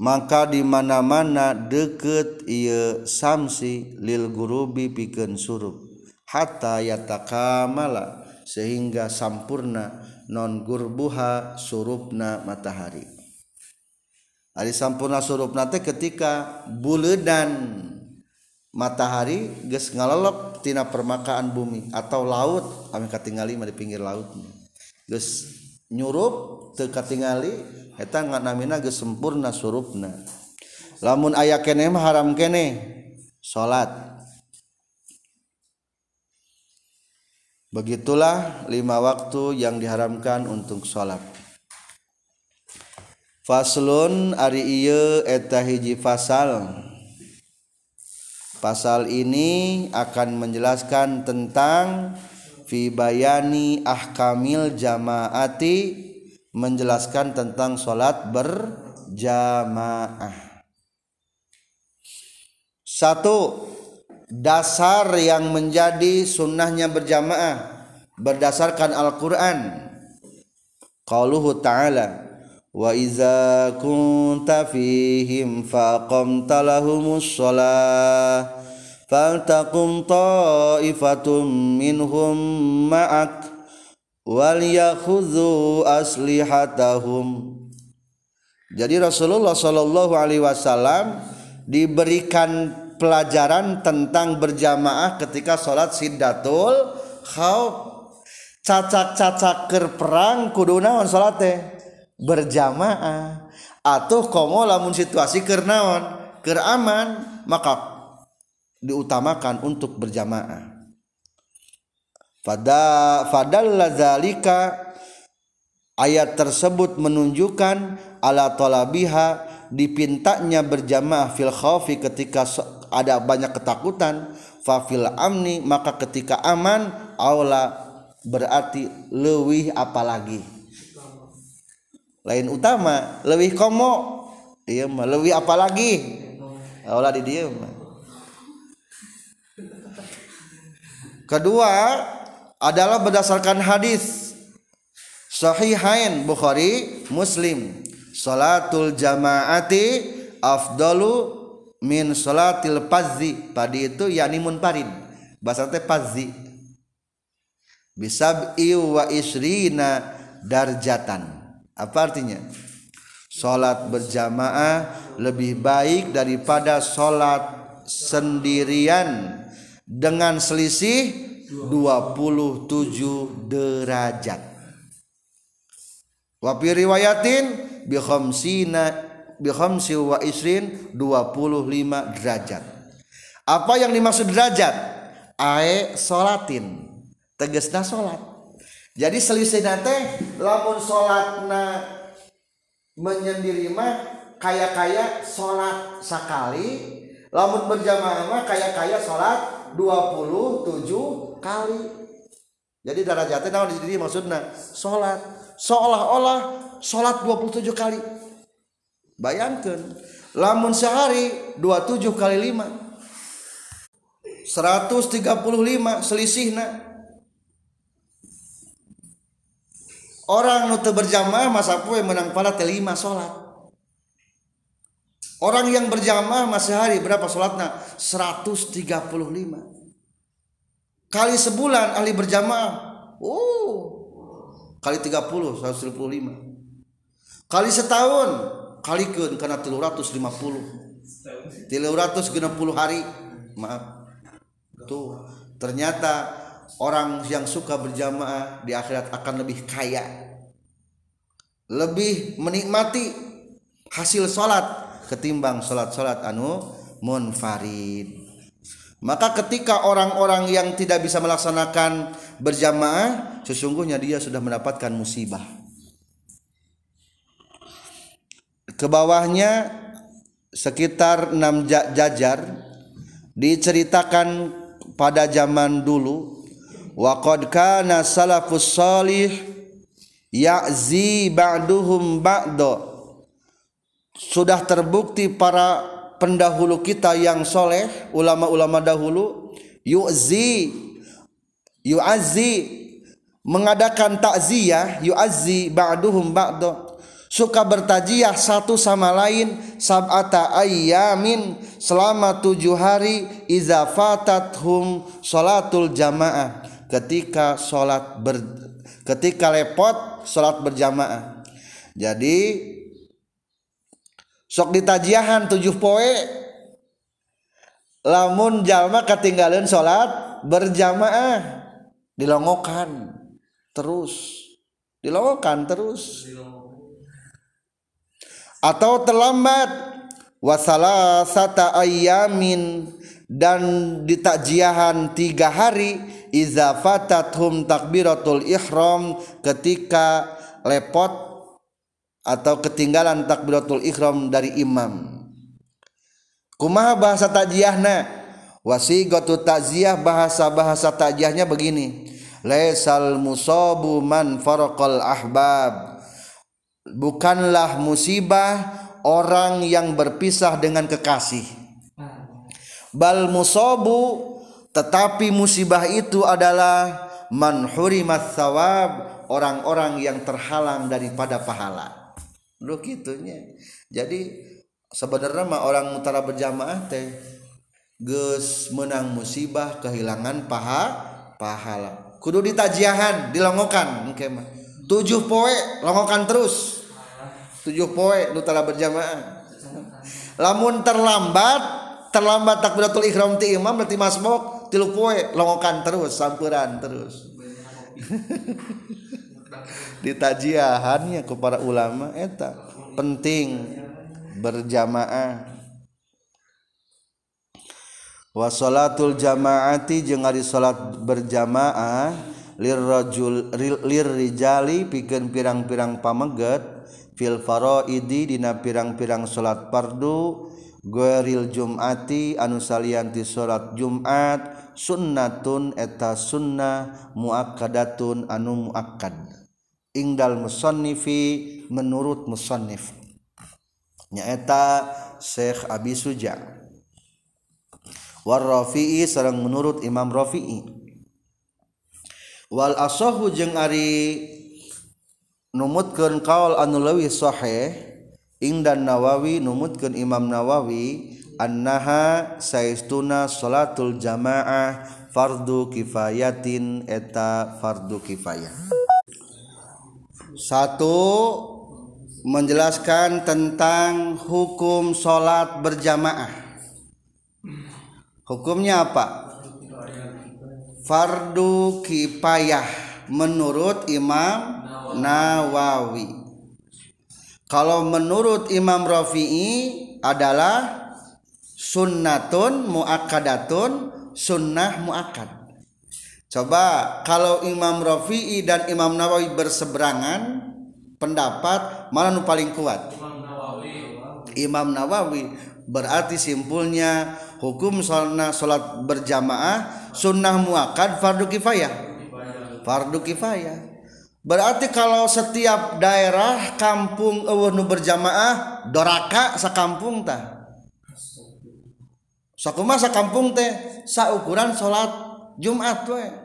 Maka di mana-mana deket ieu samsi lil gurubi pikeun surup. Hatta yatakamala sehingga sampurna non gurbuha surupna matahari. Ari sampurna surupna teh ketika buledan matahari geus ngalelep tina permakaan bumi atau laut kami katingali di pinggir lautnya ges nyurup teu katingali eta namina geus sempurna surupna lamun aya kene mah haram kene salat Begitulah lima waktu yang diharamkan untuk sholat. Faslun ari iya eta hiji fasal. Pasal ini akan menjelaskan tentang fi bayani ahkamil jamaati menjelaskan tentang sholat berjamaah. Satu dasar yang menjadi sunnahnya berjamaah berdasarkan Al-Quran qauluhu ta'ala wa iza kunta fihim faqamta lahumus shalah ta'ifatum minhum ma'ak wal yakhudhu aslihatahum. Jadi Rasulullah sallallahu alaihi wasallam diberikan pelajaran tentang berjamaah ketika sholat sidatul khauf cacak-cacak ker perang kudu sholat teh berjamaah. Atau komo lamun situasi ker naon? Ker aman maka diutamakan untuk berjamaah. Pada fadal lazalika ayat tersebut menunjukkan ala tolabiha dipintanya berjamaah fil khaufi ketika ada banyak ketakutan fafil amni maka ketika aman aula berarti lewih apalagi lain utama lebih komo. Iya mah lebih apalagi aula di dia mah kedua adalah berdasarkan hadis sahihain Bukhari Muslim. Salatul jamaati afdalu min salatil pazzi. Padi itu yakni munfarid. Bahasa pazzi. Bisab'i wa isrina darjatan. Apa artinya? Salat berjamaah lebih baik daripada salat sendirian dengan selisih 27 derajat. Wa fi riwayatin bi khamsina bikhamsi wa isrin 25 derajat. Apa yang dimaksud derajat? Ae solatin tegesna solat jadi selisih nate lamun solatna menyendiri mah kaya kaya solat sekali lamun berjamaah mah kaya kaya solat 27 kali. Jadi derajatnya naon? Di sini maksudnya solat seolah-olah solat 27 kali. Bayangkan lamun sehari 27 kali 5 135 selisihna. Orang nutu berjamaah masa poe menang pala teh lima sholat orang yang berjamaah masih hari berapa sholatnya? 135 kali sebulan ahli berjamaah. Oh. Kali 30 135 kali setahun kalikan karena 350 360 hari. Maaf. Tuh ternyata orang yang suka berjamaah di akhirat akan lebih kaya. Lebih menikmati hasil sholat ketimbang sholat-sholat anu munfarid. Maka ketika orang-orang yang tidak bisa melaksanakan berjamaah sesungguhnya dia sudah mendapatkan musibah. Ke bawahnya sekitar 6 jajar diceritakan pada zaman dulu waqad kana salafus salih ya'zi ba'duhum ba'do sudah terbukti para pendahulu kita yang soleh ulama-ulama dahulu yu'zi yu'azzi mengadakan takziah yu'azzi ba'duhum ba'do suka bertajiah satu sama lain sab'ata ayyamin selama tujuh hari iza fatathum sholatul jamaah. Ketika sholat ber, ketika lepot sholat berjamaah. Jadi sok ditajiahan tujuh poe. Lamun jalma ketinggalan sholat berjamaah. Dilongokan terus. Dilongokan terus. Atau terlambat. Wasala sata ayamin dan ditakjiahan tiga hari. Iza fatathum takbiratul ihram. Ketika lepot atau ketinggalan takbiratul ihram dari imam. Kumaha bahasa takjiahna wasigatu takziah bahasa-bahasa takjiahnya begini. Laisal musabu man faraqal ahbab. Bukanlah musibah orang yang berpisah dengan kekasih. Bal musabu tetapi musibah itu adalah man hurimat thawab orang-orang yang terhalang daripada pahala Duh gitunya. Jadi sebenarnya mah orang mutara berjamaah teh geus menang musibah kehilangan paha pahala. Kudu ditajiahan, dilongokan engke mah. Tujuh poe longokan terus. Tujuh poe mutara berjamaah. Lamun terlambat, terlambat takbiratul ihram ti imam berarti masbok tilu poe longokan terus, sampuran terus. ditajiahannya ke para ulama eta penting berjamaah. Wasolatul jamaati jeung ari salat berjamaah lirrajul lirrijali pikeun pirang-pirang pameget fil faraidi dina pirang-pirang salat fardu Gueril Jumati anu salianti salat Jumat sunnatun eta sunnah muakkadatun anu muakkad. Ingdal musannifi menurut musannif nyaeta Syekh Abi Suja. War Rafi'i sareng menurut Imam Rafi'i. Wal asahu jeung ari numutkeun qaul anu leuwih sahih ingdan Nawawi numutkeun Imam Nawawi annaha saistuna salatul jamaah fardu kifayatin eta fardu kifayah satu menjelaskan tentang hukum sholat berjamaah. Hukumnya apa? Fardu kifayah menurut Imam Nawawi. Kalau menurut Imam Rafi'i adalah sunnatun muakkadatun sunnah muakkad Coba kalau Imam Rafi'i dan Imam Nawawi berseberangan pendapat mana nu paling kuat? Imam Nawawi. Imam Nawawi berarti simpulnya hukum salat salat berjamaah sunnah muakkad fardu kifayah. Fardu kifayah. Berarti kalau setiap daerah kampung eueuh nu berjamaah doraka sakampung tah. Sakumaha sakampung teh saukuran salat Jumat we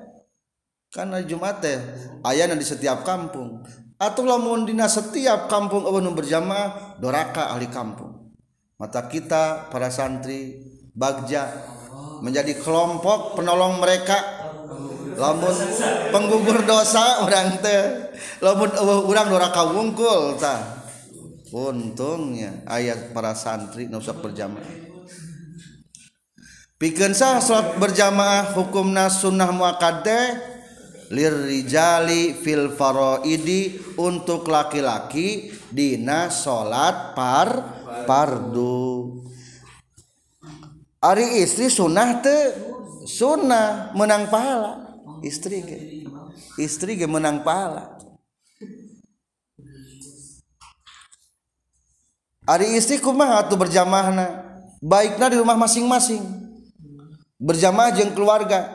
karena Jumat teh ayana di setiap kampung. Atau lamun dina setiap kampung eueuh berjamaah doraka ahli kampung. Mata kita para santri bagja menjadi kelompok penolong mereka. Lamun penggugur dosa orang teh lamun urang doraka wungkul tah untungnya ayat para santri nusak berjamaah. Pikeun sah salat berjamaah hukumna sunnah muakkad lirrijali fil faraidi untuk laki-laki dina salat par pardu Ari istri sunnah te sunnah menang pahala. Istri ge istri ge menang pahala. Ari istri kumaha atuh berjamaahna? Baikna di rumah masing-masing. Berjamaah jeung keluarga.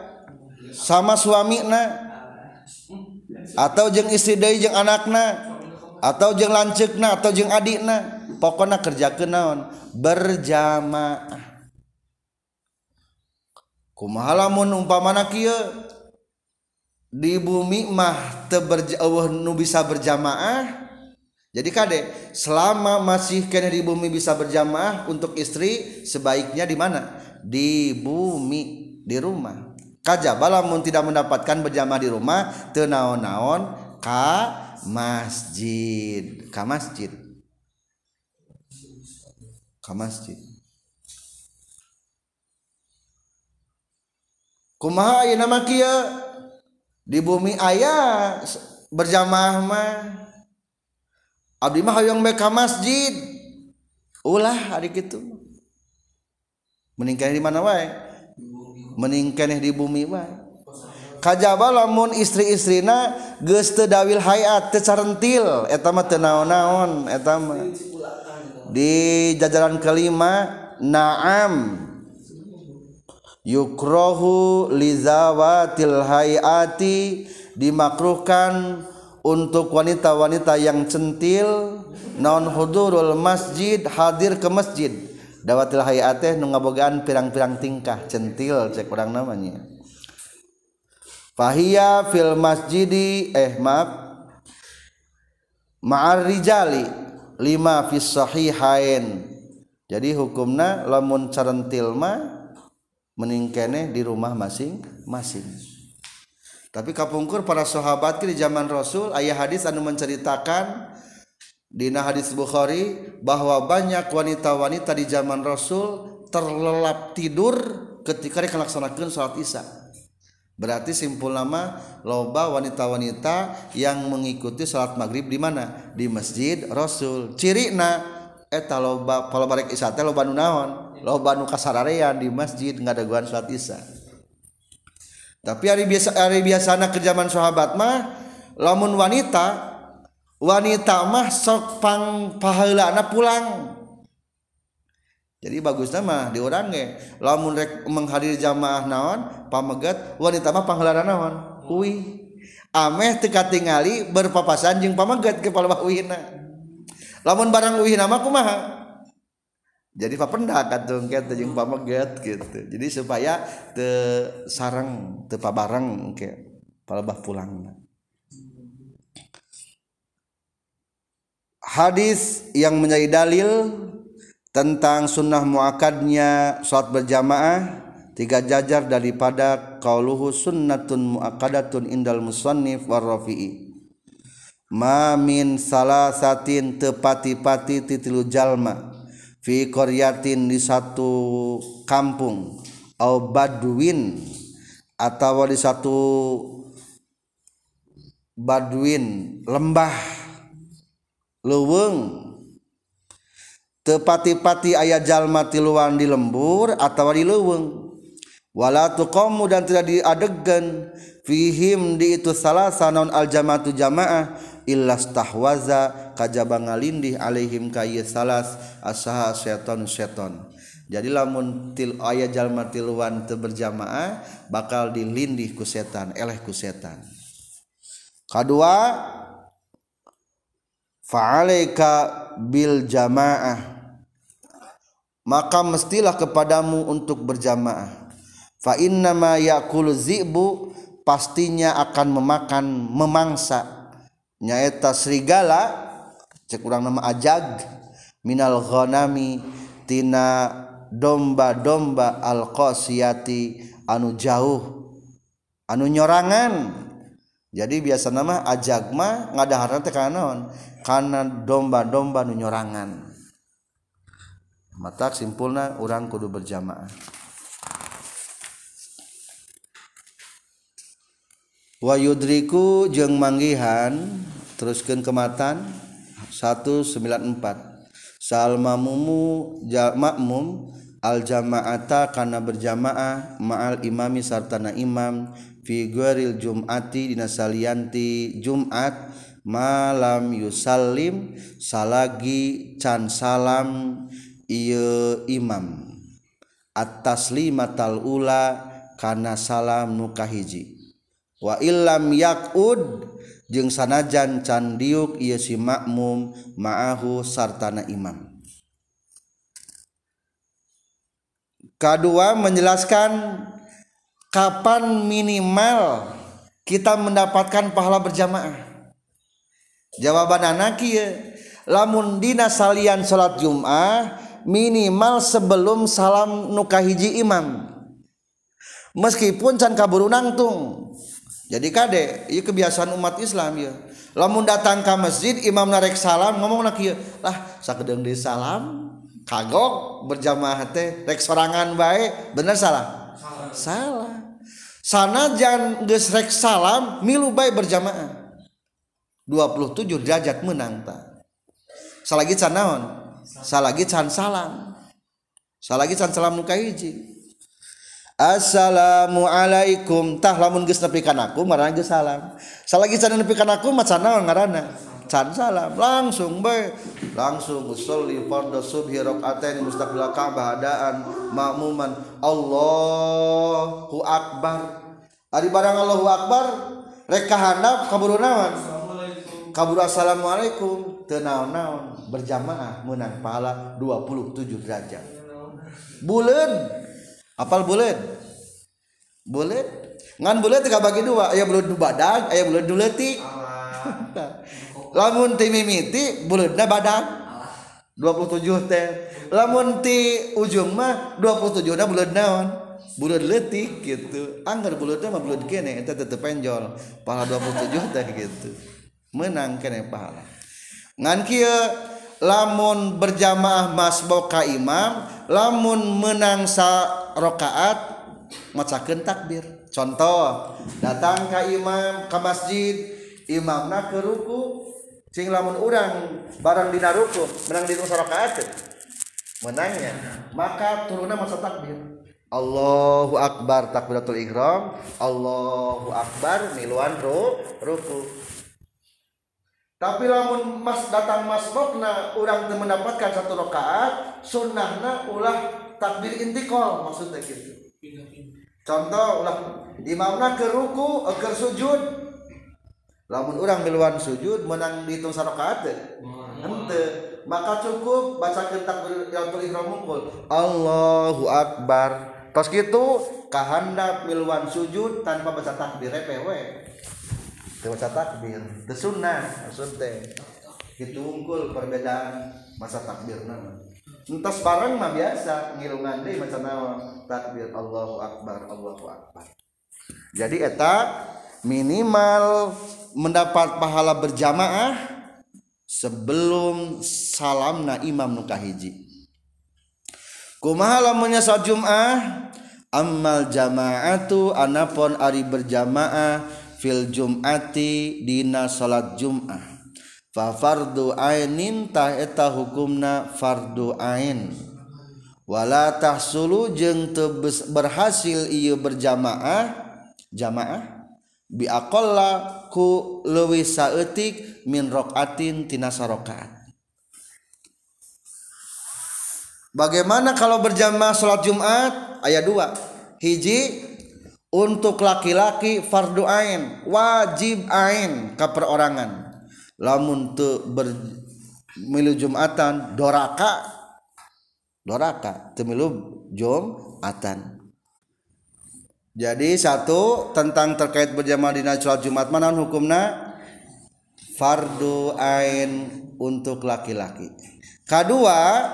Sama suami na atau jeng istri dari jeng anakna atau jeng lancekna atau jeng adikna pokoknya kerja ke naon? Berjamaah. Kumaha lamun umpamana kieu? Di bumi mah teu nu bisa berjamaah. Jadi kade selama masih kena di bumi bisa berjamaah untuk istri sebaiknya di mana? Di bumi di rumah kaja balamun tidak mendapatkan berjamaah di rumah teu naon-naon ka masjid. Ka masjid. Ka masjid. Kumaha ayeuna mah kieu di bumi ayah berjamaah mah. Abdi mah hoyong beka masjid. Ulah hari gitu meningkah di mana wae meningkeneh di bumi mah kajaba lamun istri-istrina geus teu dawil hayat teu carentil. Eta mah teu naon-naon eta mah. Di jajaran kelima naam. Yukrohu lizawatil hayati dimakruhkan untuk wanita-wanita yang centil. Non hudurul masjid hadir ke masjid. dawatil hayat teh nu ngabogaan pirang-pirang tingkah centil cek orang namanya. Fahiya fil masjidi eh maaf. Ma'ar rijali lima fis sahihain. Jadi hukumna lamun carentil mah meningkene di rumah masing-masing. Tapi kapungkur para sahabat di zaman Rasul ayah hadis anu menceritakan Dina hadis Bukhari bahwa banyak wanita-wanita di zaman Rasul terlelap tidur ketika melaksanakan sholat Isya. Berarti simpul nama loba wanita-wanita yang mengikuti sholat maghrib di mana? Di masjid Rasul. Ciri na eta loba kalau barek isya teh loba nu naon? Loba nu kasararean di masjid ngadaguan sholat isya. Tapi hari biasa hari biasana ke zaman sahabat mah lamun wanita wanita mah sok pang pahalana pulang. Jadi bagus nama di orang ge. Lamun rek menghadiri jamaah naon pamegat wanita mah panghalana naon? Uwi ameh teka tingali berpapasan jeung pamegat ke palebah uwina lamun barang uwi nama kumaha? Jadi papendak katung kita jeung pameget gitu jadi supaya te sarang te ke palebah pulang hadis yang menjadi dalil tentang sunnah muakadnya sholat berjamaah tiga jajar daripada qauluhu sunnatun muakadatun indal musannif warrafi'i ma min salasatin tepati-pati titilu jalma fi qaryatin di satu kampung au badwin atau di satu badwin lembah leuweung. Tepati-pati ayat jalma tiluan di lembur atau di leweng wala tuqamu dan tidak diadegan fihim di itu salah sanon al jamaatu jamaah. Illastahwaza kajaba ngalindih alaihim kaya salas asaha seton seton jadi lamun til ayat jalma tiluan berjamaah bakal dilindih ku setan eleh ku setan. Kedua fa'alaika bil jamaah. Maka mestilah kepadamu untuk berjamaah. Fa inna ma yakulu zibu pastinya akan memakan memangsa. Nyaeta serigala cek kurang nama ajag minal ghanami tina domba-domba al qasiyati anu jauh anu nyorangan. Jadi biasa nama ajag mah ngadahar teh kana naon kana domba-domba anu nyorangan. Mata simpulna urang kudu berjamaah. Wa yudriku jeung manggihan teruskan kematan 194 salma mumu makmum al jamaata karena berjamaah ma'al imami sartana imam fi gharil jum'ati dina salianti Jumat malam yusallim salagi can salam ieu imam. At-taslimatal ula kana salam nu kahiji. Wa illam yaqud jeung sanajan candiuk ieu si makmum ma'ahu sartana imam. Kedua menjelaskan kapan minimal kita mendapatkan pahala berjamaah? Jawaban anak kieu lamun dina salian salat Jumat minimal sebelum salam nukahiji imam. Meskipun can kaburu nangtung jadi kade iya kebiasaan umat Islam ya lamun datang ke masjid imam narek salam ngomong nak iya. Lah sakedeng di salam kagok berjamaah teh rek sorangan baik bener salah. Salah, sana jangan geus rek salam milu baik berjamaah. 27 derajat menang tak salagi can naon? Salagi can salam. Salagi can salam nuka hiji Assalamualaikum tah lamun geus nepikeun aku marana geus salam. Salagi can nepikeun aku mah can naon ngaranna can salam. Langsung bae langsung usolli fardhu subhi rakaatain mustaqbil ka'bah adaan makmuman. Allahu akbar. Ari barang Allahu akbar rek kahandap kaburu naon? Kaburu assalamualaikum. Teu naon-naon berjamaah menang pahala 27 derajat. Bulan apal bulan bulan ngan bulan tiga bagi dua ayah bulan badan ayah bulan dua letik lamun ti mimiti buleudna badan. 27 teh. Lamun ti ujung mah 27 na buleud naon. Buleud letik gitu. Anggar buleud mah buleud kene eta tetep penjol. Pahala 27 teh gitu. Menang kene pahala. Ngan kieu lamun berjamaah masbok ka imam lamun menang sa rokaat macakeun takbir. Contoh datang ka imam ka masjid imamna ke ruku cing lamun urang barang dina ruku menang di rakaat menangnya. Maka turunnya masa takbir. Allahu akbar takbiratul ihram. Allahu akbar miluan ru ruku. Tapi lamun mas datang mas bokna orang tuh mendapatkan satu rakaat sunnahna ulah takbir intikal maksudnya gitu. Contoh ulah imamna ke ruku ke sujud lamun orang miluan sujud menang dihitung sarokaat ente maka cukup baca kentak takbiratul ihram unggul Allahu akbar. Tos gitu kahandap miluan sujud tanpa baca takbir PW teu baca takbir Itu sunnah maksud teh. Gitu unggul perbedaan masa takbir nama. Entah bareng mah biasa ngilungan deui macam naon. Takbir Allahu akbar Allahu akbar. Jadi eta minimal mendapat pahala berjamaah sebelum salam na imam nukahiji kumaha lamunnya saat Jum'ah? Amal jamaatu anapon ari berjamaah fil jum'ati dina salat jum'ah. Fa fardu ainin ta eta hukumna fardu ain. Wala tahsulu jeung teu berhasil ieu berjamaah jamaah bi aqalla ku leuwih saeutik min raqatin tina sarakaat Bagaimana kalau berjamaah salat Jumat? Ayat 2. Hiji untuk laki-laki fardu ain wajib ain ke perorangan lamun tu ber milu jumatan doraka doraka temilu jumatan jadi satu tentang terkait berjamaah di natural jumat mana hukumna fardu ain untuk laki-laki. Kedua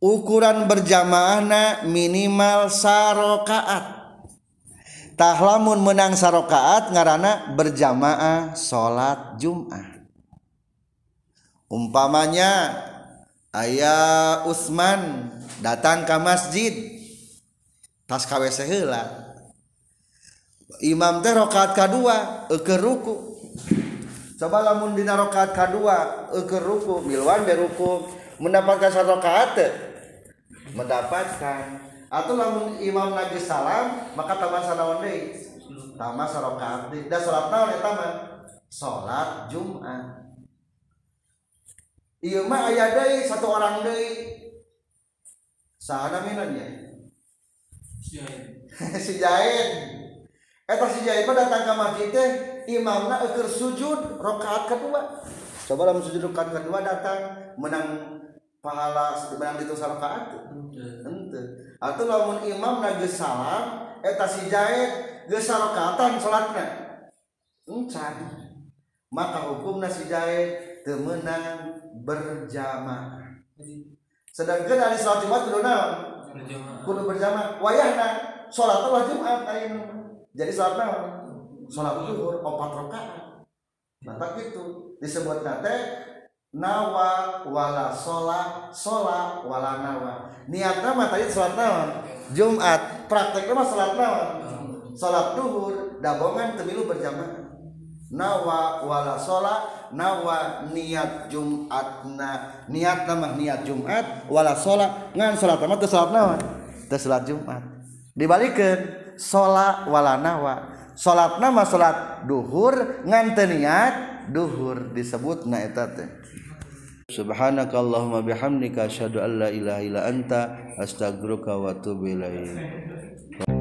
ukuran berjamaahna minimal sarokaat. Tahlamun menang sarokaat ngarana berjamaah sholat Jum'ah umpamanya ayah Utsman datang ke masjid tas kawe sehela imam teh rokaat kedua ke ruku. Coba lamun dina rokaat kedua ke ruku milwan beruku mendapatkan satu rokaat mendapatkan. Atau lamun imam lagi salam maka taman sanawan deui taman sarokaat deui da salat naon eta mah salat Jumat. Ieu mah aya deui satu orang deui. Sahana minannya si Jain eta si Jain mah datang ke masjid teh imamna eker sujud rakaat kedua. Coba dalam sujud rakaat kedua datang menang pahala menang itu rakaat ente. Atau lamun imam na geus salam eta si jahit geus rakaatan salatna. Encan maka hukumna si jahit teu meunang berjamaah. Sedangkan hari salat Jumat kudu naon? Kudu berjamaah. Wayahna salat Jumat ayeuna jadi salat naon salat zuhur empat rakaat. Maka gitu. Disebut nate nawa wala sholat sholat wala nawa. Niat nama tadi sholat Jumat. Prakteknya mah sholat naon? Sholat duhur dabongan temilu berjamaah. Nawa wala sholat nawa niat Jumatna. Niat nama niat Jumat wala sholat ngan sholat nama terus sholat naon? Terus sholat Jumat. Dibalikin sholat walanawa salat nama salat ngan nganteniat dhuhur disebut na eta teh. Subhanakallahumma bihamdika asyhadu an la ilaha illa anta astaghfiruka wa atubu ilaik.